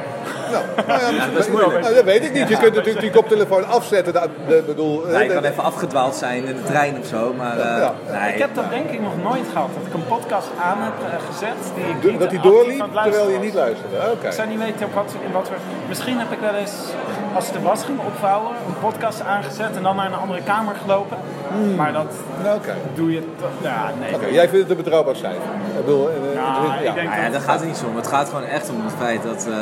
Nou, nou ja, dat is moeilijk. Nou, dat weet ik niet. Je kunt natuurlijk die koptelefoon afzetten. Dat, bedoel, eh, kan even afgedwaald zijn in de trein of zo, maar eh, Ja. nee. Ik heb dat denk ik nog nooit gehad, dat ik een podcast aan heb eh, gezet die ik dat die doorliep terwijl je niet luisterde. Oké. Ik zou niet weten op wat, in wat we... Misschien heb ik wel eens, als ik de was ging opvouwen, een podcast aangezet en dan naar een andere kamer gelopen. Maar dat Nou, Oké. doe je toch... Ja, nee. Oké, jij vindt het een betrouwbaar cijfer. Ik bedoel, eh, Ja, ja. ik denk Nou ja, dat... daar gaat het niet zo om. Het gaat gewoon echt om het feit dat, eh,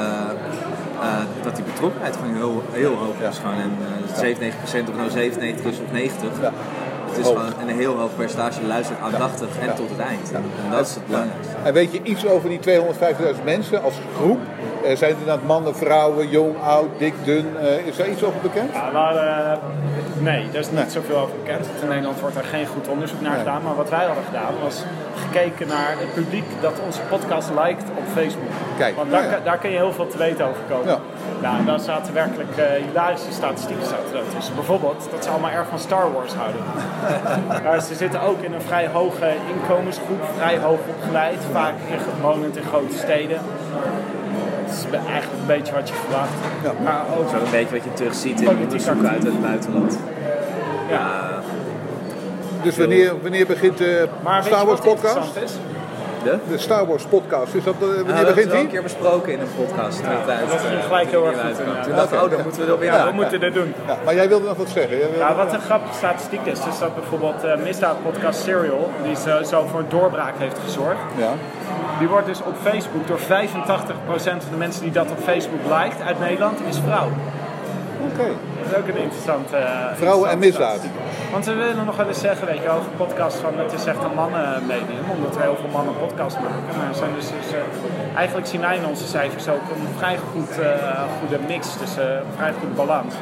eh, dat die betrokkenheid gewoon heel, heel hoog is. Gewoon. En eh, 97% of nou 97 is of 90. Ja. Het is gewoon een heel hoog percentage luistert aandachtig en tot het eind. En dat is het belangrijkste. En weet je iets over die 250.000 mensen als groep? Eh, zijn het inderdaad mannen, vrouwen, jong, oud, dik, dun? Eh, is daar iets over bekend? Ja, we hadden, eh, nee, daar is niet Nee. zoveel over bekend. In Nederland wordt daar geen goed onderzoek naar Nee. gedaan. Maar wat wij hadden gedaan was gekeken naar het publiek dat onze podcast liked op Facebook. Kijk, Want nou daar, ja. kan- daar kun je heel veel te weten over komen. Ja. Nou, en daar zaten werkelijk eh, hilarische statistieken zaten er tussen. Bijvoorbeeld dat ze allemaal erg van Star Wars houden. maar ze zitten ook in een vrij hoge inkomensgroep, vrij hoog opgeleid, vaak in, wonend in grote steden. Is eigenlijk een beetje wat je verwacht. Ja. Maar ook Dat is ook een beetje wat je terugziet in onderzoeken uit het buitenland. ja. Dus wanneer, wanneer begint de Maar weet Star Wars podcast? is? De? De Star Wars podcast, is dat, eh, Nou, wanneer we hebben begint het wel een die? keer besproken in een podcast. Ja, dat ging gelijk heel erg goed, Toen dacht oh, dan moeten we er weer Ja, we moeten dit doen. Ja, maar jij wilde nog wat zeggen. Jij wilde- Ja, wat een grappige statistiek is, is dat bijvoorbeeld eh misdaadpodcast Serial, die zo, zo voor een doorbraak heeft gezorgd, ja. Die wordt dus op Facebook door 85% van de mensen die dat op Facebook liked uit Nederland, is vrouw. Oké. Dat is ook een interessante... eh, Vrouwen en misdaad. Want we willen nog wel eens zeggen, weet je, over podcast van het is echt een mannenmedium, omdat we heel veel mannen podcast maken. Maar er zijn dus, eigenlijk zien wij in onze cijfers ook een vrij goed, eh, goede mix, dus een vrij goede balans.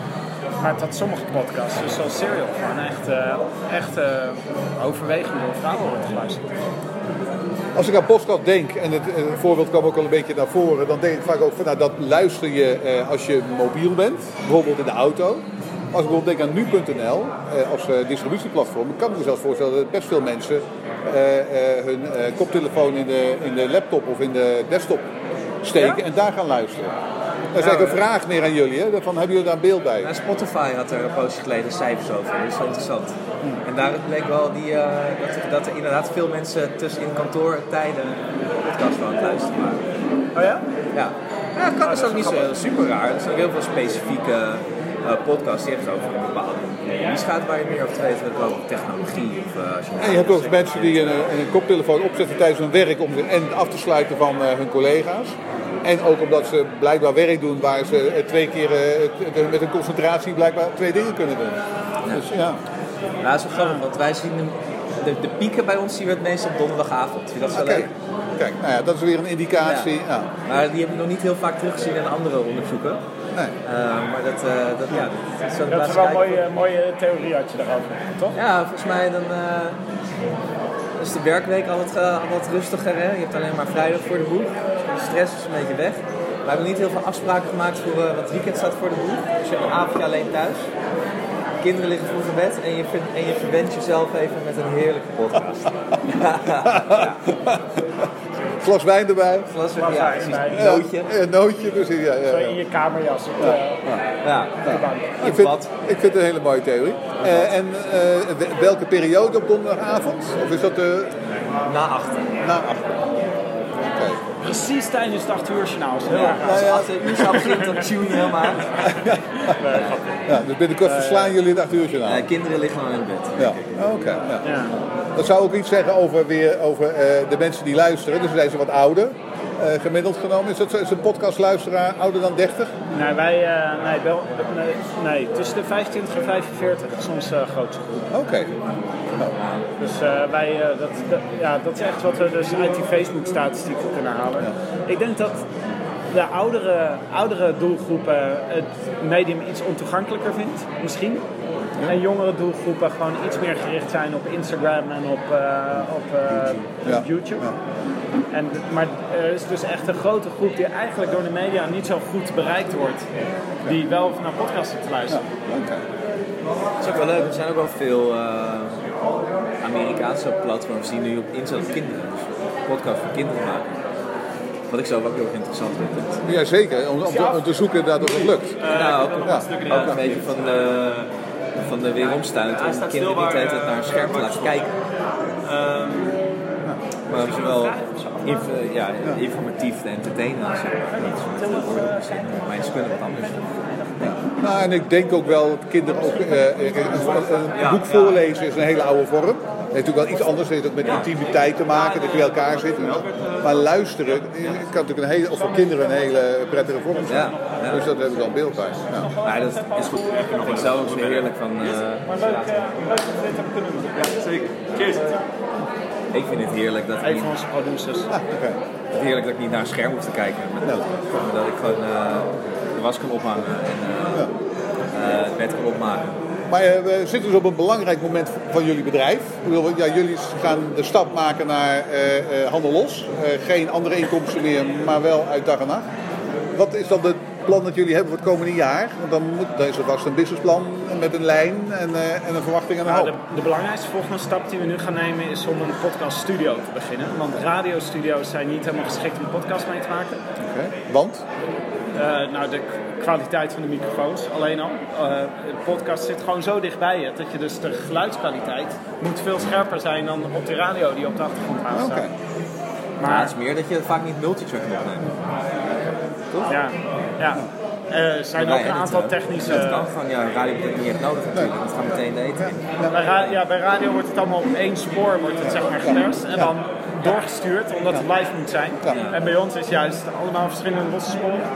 Maar dat sommige podcasts, dus zoals Serial, gewoon echt, eh, echt overwegend door vrouwen wordt geluisterd. Als ik aan podcast denk, en het, eh, het voorbeeld kwam ook al een beetje naar voren, dan denk ik vaak ook van nou, dat luister je eh, als je mobiel bent, bijvoorbeeld in de auto. Als ik bijvoorbeeld denk aan nu.nl eh, als eh, distributieplatform, kan ik me zelfs voorstellen dat best veel mensen eh, hun koptelefoon in de, in de laptop of in de desktop steken Ja? en daar gaan luisteren. Dat is eigenlijk een vraag meer aan jullie, hè? van hebben jullie daar een beeld bij? Nou, Spotify had er een poosje geleden cijfers over, dat is wel interessant. En daar bleek wel die, eh, dat, er- dat er inderdaad veel mensen tussen in kantoortijden podcast aan het luisteren waren. Oh ja? Ja, ja dat is ook niet zo super raar. Er zijn ook heel veel specifieke eh, podcasts die echt over een bepaalde niche gaat waar je meer over te weten hebt over technologie. Of, eh, als je En je hebt ook mensen die een, een koptelefoon opzetten tijdens hun werk om en af te sluiten van eh, hun collega's. En ook omdat ze blijkbaar werk doen waar ze eh, twee keer eh, met een concentratie blijkbaar twee dingen kunnen doen. Dus ja, Ja, dat is wel grappig, want wij zien de, de, pieken bij ons zien we het meest op donderdagavond. Dat zo oké. leuk? Kijk, nou ja, dat is weer een indicatie. Ja. Maar die heb ik nog niet heel vaak teruggezien in andere onderzoeken. Nee. Eh, maar dat, eh, dat, ja, dat, is Dat is wel een mooie, mooie theorie had je daarover, toch? Ja, volgens mij dan eh, is de werkweek altijd, eh, altijd rustiger. Hè? Je hebt alleen maar vrijdag voor de boeg. De stress is een beetje weg. We hebben niet heel veel afspraken gemaakt voor wat weekend staat voor de boeg. Dus je hebt een avondje alleen thuis. Kinderen liggen vroeg in bed en je, ver- en je verwendt jezelf even met een heerlijke podcast. Glas wijn erbij. Glas ja, wijn precies. erbij. Nootje. Ja, een nootje, precies. Ja, ja, Zo ja. in je kamerjas Ja. bank. Ik, vind, ik vind het een hele mooie theorie. Eh, en eh, welke periode op donderdagavond? Of is dat de Na achter. na acht? Oké. Precies tijdens het 8 uur journaal. Ja, als je achter uur zou begint, dan tune je helemaal aan. Ja, dus binnenkort verslaan jullie het acht uur journaal. Eh, kinderen liggen al in bed. Ja, oké. Dat zou ook iets zeggen over, weer, over eh, de mensen die luisteren. Dus zijn ze wat ouder, eh, gemiddeld genomen. Is, dat, is een podcastluisteraar ouder dan 30? Nee, wij, eh, nee, wel, nee, nee, tussen de 25 en 45 is onze uh, grootste groep. Oké. Dus eh, wij, dat, dat- ja, dat is echt wat we dus uit die Facebook-statistieken kunnen halen. Ik denk dat de oudere, oudere doelgroepen het medium iets ontoegankelijker vindt, misschien. En jongere doelgroepen gewoon iets meer gericht zijn op Instagram en op, eh, op, eh, Ja. op YouTube. En, maar er is dus echt een grote groep die eigenlijk door de media niet zo goed bereikt wordt. Die wel naar podcasten te luisteren. Oké. Dat is ook wel leuk. Er zijn ook wel veel eh, Amerikaanse platforms die nu op inzetten op kinderen. Dus podcast voor kinderen maken. Wat ik zelf ook heel erg interessant vind. Ja, zeker. Om, om, te, om te zoeken dat het lukt. nou, ook, Ja. ook een beetje van de, van de weeromstuit om kinderen niet de hele tijd naar een scherm te laten kijken. Maar om ze wel inf- ja, informatief te entertainen. Zeg maar. Niet zo met woorden ze kunnen wat anders. Nou, en ik denk ook wel dat kinderen ook... eh, een, een- een boek voorlezen is een hele oude vorm. Het heeft natuurlijk wel iets anders. Het heeft ook met intimiteit te maken, dat je bij elkaar zit. Maar luisteren eh, kan natuurlijk een hele, of voor kinderen een hele prettige vorm zijn. Ja, ja. Dus dat heb ik al een beeld bij. Ja. Maar dat is goed. Ik vind zelf ook zo heerlijk van... eh, Zeker. Cheers. ik vind het heerlijk dat ik Een niet, van onze producers. Ah, oké. het heerlijk dat ik niet naar een scherm hoef te kijken. Ja. maar dat ik gewoon eh, de was kan ophangen en eh, Ja. eh, het bed kan opmaken. Maar eh, we zitten dus op een belangrijk moment van jullie bedrijf. Ja, jullie gaan de stap maken naar eh, handel los. Geen andere inkomsten meer, maar wel uit dag en nacht. Wat is dan het plan dat jullie hebben voor het komende jaar? Want dan, moet, dan is er vast een businessplan met een lijn en, en een verwachting en een Nou, hoop. de, de belangrijkste volgende stap die we nu gaan nemen is om een podcaststudio te beginnen. Want radiostudio's zijn niet helemaal geschikt om podcast mee te maken. Oké. Want? Eh, nou, de kwaliteit van de microfoons alleen al. Eh, de podcast zit gewoon zo dichtbij je dat je dus de geluidskwaliteit moet veel scherper zijn dan op de radio die op de achtergrond Oké. aanstaat. Maar Maar het is meer dat je vaak niet multitrack moet opnemen. ja, ja. Eh, er zijn ook een aantal technische. Dat kan gewoon, ja, radio heb je niet echt nodig natuurlijk. Dat gaat meteen eten in. Bij, ra- ja, bij radio wordt het allemaal op één spoor wordt het, zeg maar, geperst en dan doorgestuurd omdat het live moet zijn. Ja. En bij ons is juist allemaal verschillende losse sporen.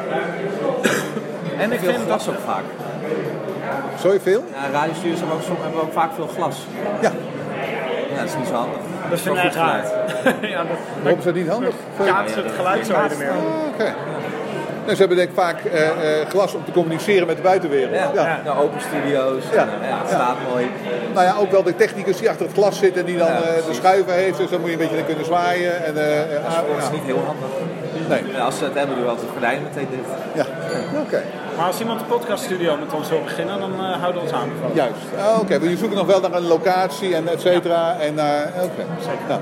En ik Veel vind glas dat ook vaak. Zo je veel? Ja, radiostudios hebben ook, soms- hebben ook vaak veel glas. Ja. Ja, dat is niet zo handig. dat vind Voor ik goed raar. geluid. ja, dat, Waarom is dat niet handig? kaatst het geluid zo weer. Ah, Oké. Nou, ze hebben denk ik vaak eh, eh, glas om te communiceren met de buitenwereld. Ja, Ja. Nou, open studio's. Ja. En, eh, ja, het Ja. staat mooi. Nou ja, ook wel de technicus die achter het glas zit en die dan Ja, eh, de schuiven heeft. Dus dan moet je een beetje naar kunnen zwaaien. En, Dat is ah, ja. niet heel handig. Nee, En als ze het hebben, doen we altijd de gordijnen meteen dicht. ja. Oké, Maar als iemand een podcaststudio met ons wil beginnen, dan houden we ons aanbevolen. juist. Ah, Oké, maar je zoekt nog wel naar een locatie en et cetera. En, eh, Oké, Ja.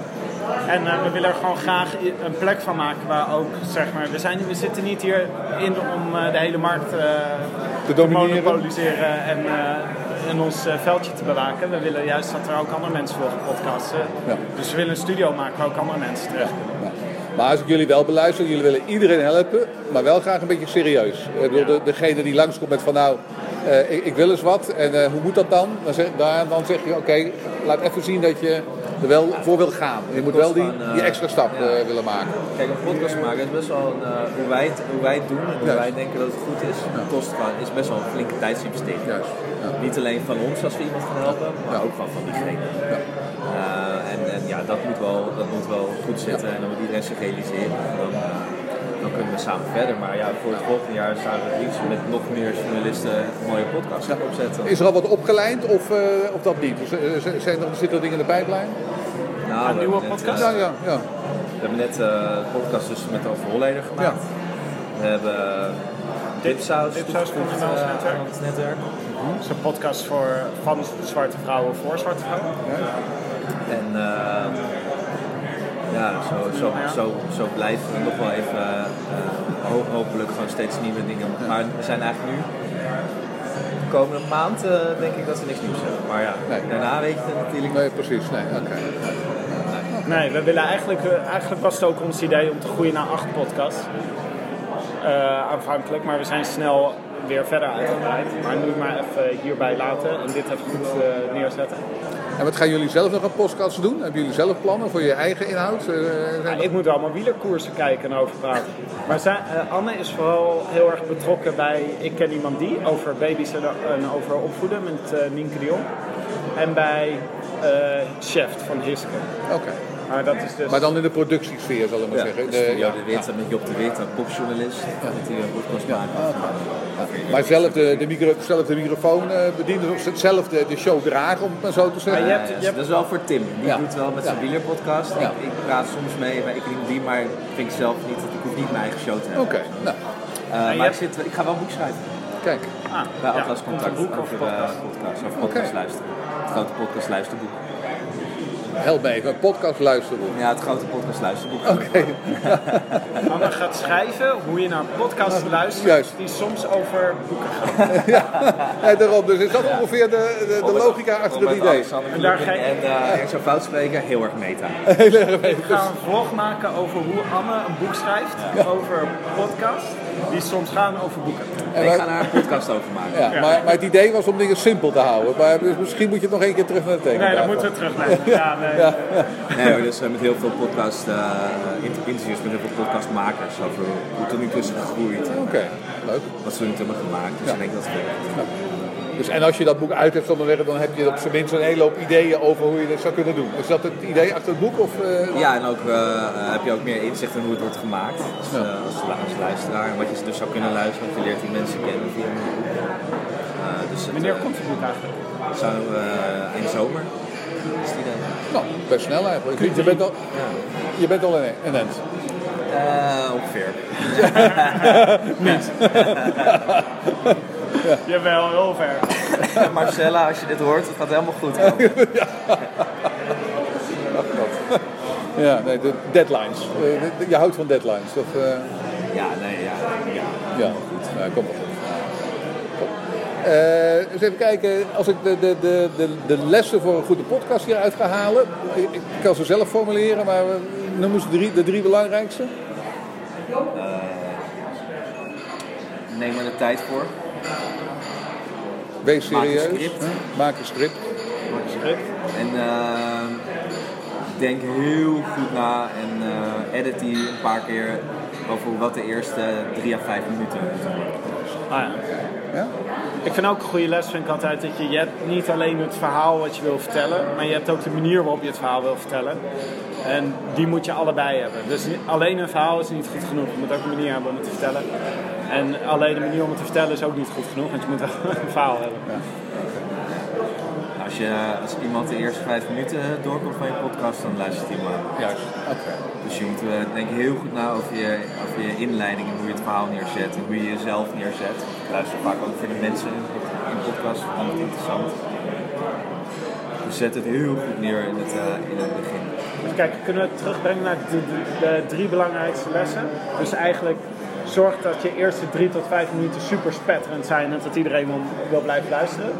En eh, we willen er gewoon graag een plek van maken waar ook, zeg maar, we, zijn, we zitten niet hier in om eh, de hele markt eh, Te domineren. monopoliseren en, en ons veldje te bewaken. We willen juist dat er ook andere mensen willen podcasten. Ja. Dus we willen een studio maken waar ook andere mensen terecht kunnen. Ja. Maar als ik jullie wel beluister, jullie willen iedereen helpen, maar wel graag een beetje serieus. Ik bedoel, de, degene die langskomt met van nou, ik, ik wil eens wat en hoe moet dat dan? Dan zeg, daar, dan zeg je oké, laat even zien dat je er wel voor wil gaan. Je moet wel die, gewoon, eh, die extra stap ja. eh, willen maken. Kijk, een podcast maken is best wel een, eh, hoe, wij het, hoe wij het doen en hoe wij denken dat het goed is. Kost gewoon, is best wel een flinke tijdsinvestering. Juist. Niet alleen van ons als we iemand gaan helpen, maar ook van, van diegene. Ja. En, en ja, dat moet wel, dat moet wel goed zitten en dan moet iedereen zich realiseren. En dan, dan kunnen we samen verder. Maar ja, voor het volgende jaar zouden we het liefst met nog meer journalisten een mooie podcast gaan opzetten. Is er al wat opgeleid of, eh, of dat niet? Eh, zijn er, zitten er dingen in de pijplijn? Nou, Een nieuwe net, podcast? eh, Ja, ja, ja. We hebben net eh, een podcast dus met over Holleder gemaakt. We hebben Dipsaus Dipsaus toegevoegd, komt in ons eh, netwerk. het netwerk. Het is een podcast voor, van zwarte vrouwen voor zwarte vrouwen. En eh, ja, zo, zo, zo, zo blijven we nog wel even eh, ho- hopelijk gewoon steeds nieuwe dingen. Maar we zijn eigenlijk nu, de komende maand eh, denk ik dat we niks nieuws hebben. Maar ja, Nee. daarna weet je natuurlijk Nee, precies. Nee, oké. Nee, we willen eigenlijk, eh, eigenlijk was het ook ons idee om te groeien naar acht podcasts. Eh, aanvankelijk, maar we zijn snel weer verder uitgebreid. Maar nu maar even hierbij laten en dit even goed eh, neerzetten. En wat gaan jullie zelf nog aan podcasts doen? Hebben jullie zelf plannen voor je eigen inhoud? Eh, zijn Ja, ik moet allemaal wielerkoersen kijken en over praten. Maar zij, eh, Anne is vooral heel erg betrokken bij Ik ken iemand die, over baby's en, over opvoeden met eh Nienke de Jong. En bij eh Chef van Hiske. Oké. Maar dat is dus... Maar dan in de productiesfeer, zal ik maar Ja, zeggen. dus De- ja. de Wit, met Job de Wit, een popjournalist, dat hij een podcast maakt. Maar zelf de, de, micro, zelf de microfoon eh, bedienen, of zelf de, de show dragen, om het maar zo te zeggen. Maar je hebt- Ja, je hebt- Dat is wel voor Tim. Die Ja. doet wel met zijn Ja. wielerpodcast. Ja. Ik, ik praat soms mee bij Ik Ken die, maar ik vind zelf niet dat ik hoef niet mijn eigen show te hebben. Oké, nou, Eh, maar ik, hebt- zit, ik ga wel een boek schrijven. kijk. Ah, Bij Atlas Contact over eh, podcast. podcast, over podcast luisteren. Het grote podcast luisterboek. Help me even, een podcast luisterboek. Ja, het grote podcast luisterboek. Oké, Anne gaat schrijven hoe je naar een podcast luistert Juist. die soms over boeken gaat. ja, daarom. Dus is dat ongeveer de, de, de logica achter het idee? En daar ga ik- En eh, ik zou fout spreken, heel erg meta. Ik ga een vlog maken over hoe Anne een boek schrijft over podcast die soms gaan over boeken. En ik ga daar een podcast over maken. Ja, maar, maar het idee was om dingen simpel te houden. Maar dus misschien moet je het nog één keer terug naar het tekenen. Nee, dan moeten we terugnemen. Ja, nee. Nee, hoor, dus eh, met heel veel podcast, eh, inter- interviews met heel veel podcastmakers over hoe het er nu tussen gegroeid. Oké, leuk. Wat ze nu hebben gemaakt. Dus ik denk dat het werkt. Dus, en als je dat boek uit hebt dan heb je op zijn minst een hele hoop ideeën over hoe je dat zou kunnen doen. Is dat het idee achter het boek? Of, eh, Ja, en ook eh, eh, heb je ook meer inzicht in hoe het wordt gemaakt. Dus, Ja. eh, als, als luisteraar. En wat je dus zou kunnen luisteren, want je leert die mensen kennen via een boek. Eh, dus het, Wanneer komt het boek eigenlijk? Zou eh, in de zomer. Is het idee. Nou, best snel eigenlijk. Je bent al, Ja. je bent al een, end. Ongeveer. Jawel, heel ver. Marcella, als je dit hoort, het gaat helemaal goed komen. Ja, nee, de deadlines. Eh, je houdt van deadlines. Dat, eh, Ja, nee, ja. ja. ja, goed. Ja, wel goed. Top. Eh, eens even kijken, als ik de, de, de, de, de lessen voor een goede podcast hieruit ga halen. Ik, ik kan ze zelf formuleren, maar eh, noem eens drie, de drie belangrijkste. Neem er de tijd voor. Wees Maak een serieus. script. Maak een script. En eh, denk heel goed na en eh, edit die een paar keer over wat de eerste drie à vijf minuten moeten worden. Ah, ja. Ja? Ik vind ook een goede les vind ik altijd dat je, je hebt niet alleen het verhaal wat je wil vertellen, maar je hebt ook de manier waarop je het verhaal wil vertellen. En die moet je allebei hebben. Dus alleen een verhaal is niet goed genoeg. Je moet ook een manier hebben om het te vertellen. En alleen de manier om het te vertellen is ook niet goed genoeg, want je moet wel een verhaal hebben. Als, je, als iemand de eerste vijf minuten doorkomt van je podcast, dan luistert hij maar. Juist. Oké. Dus je moet eh, denk ik heel goed na over je, over je inleiding en hoe je het verhaal neerzet en hoe je jezelf neerzet. Ik luister vaak ook voor de mensen in in podcast, vond het interessant. Dus zet het heel goed neer in het, eh, in het begin. Dus kijk, kunnen we het terugbrengen naar de, de, de drie belangrijkste lessen? Dus eigenlijk zorg dat je eerste drie tot vijf minuten super spetterend zijn en dat iedereen wil, wil blijven luisteren.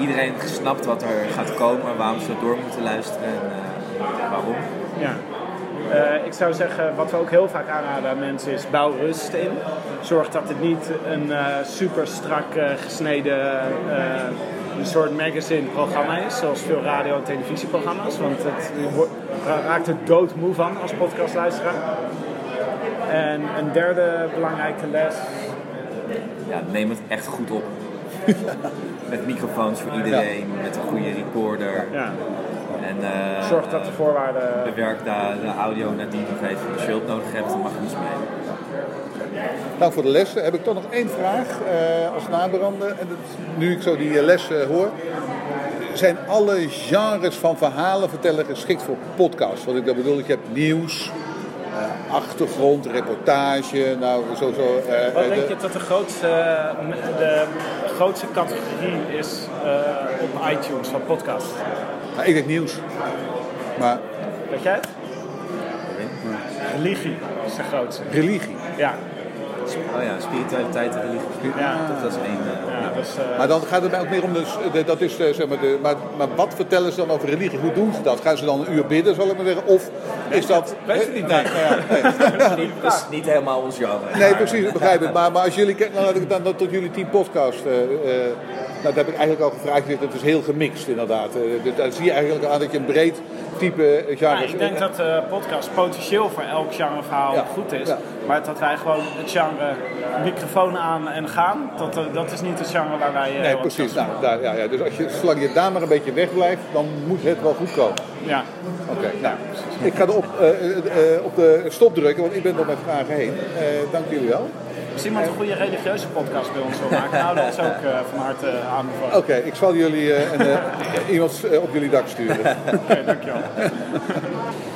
Iedereen snapt wat er gaat komen, waarom ze door moeten luisteren en eh, waarom. Ja. Eh, ik zou zeggen, wat we ook heel vaak aanraden aan mensen is bouw rust in. Zorg dat het niet een eh, super strak gesneden een soort magazine-programma is, zoals veel radio- en televisieprogramma's. Want het, je raakt er doodmoe van als podcastluisteraar. En een derde belangrijke les. Ja, neem het echt goed op. met microfoons voor iedereen, met een goede recorder. Ja, En eh, zorg dat de voorwaarden. bewerk daar de audio naar die nog even. Als je hulp nodig hebt, dan mag je dus mee. Dank voor de lessen. Heb ik toch nog één vraag eh, als nabrander. En dat, nu ik zo die eh, lessen hoor. Zijn alle genres van verhalen vertellen geschikt voor podcasts? Wat ik dat bedoel, je hebt nieuws, eh, achtergrond, reportage. Nou, zo, zo, eh, Wat eh, denk de- je dat de grootste, de grootste categorie is eh, op iTunes van podcast? nou, ik denk nieuws. Maar Weet jij het? Religie is de grootste. religie. Ja, Oh ja, spiritualiteit en religie. Ja. Dat, dat is één. ja dus, eh, Maar dan gaat het mij ook meer om de, de- dat is eh, zeg maar de, maar, maar wat vertellen ze dan over religie? Hoe doen ze dat? Gaan ze dan een uur bidden, zal ik maar zeggen? Of is dat... weet het niet, Nee, nee. nou ja, nee. niet, niet helemaal ons genre. Nee, precies, ik begrijp het. Maar, maar als jullie kijken, nou, laat ik dan, dan tot jullie team podcast. eh, eh, nou, dat heb ik eigenlijk al gevraagd. Het is heel gemixt, inderdaad. Eh, dus daar zie je eigenlijk aan dat je een breed type eh, ja, genre ik denk dat de podcast potentieel voor elk genre verhaal Ja, goed is. ja. Maar dat wij gewoon het genre microfoon aan en gaan, dat, eh, dat is niet het genre waar wij... eh, Nee, precies. Nou, daar, ja, ja. Dus als je, zolang je daar maar een beetje weg blijft, dan moet het wel goed komen. Ja. Oké, nou, ik ga erop eh, eh, eh, op de stop drukken, want ik ben door mijn vragen heen. Eh, dank jullie wel. Als iemand een goede religieuze podcast bij ons wil maken, nou dat is ook eh, van harte aanbevolen. Oké, ik zal jullie eh, een, eh, iemand eh, op jullie dak sturen. Oké, dankjewel.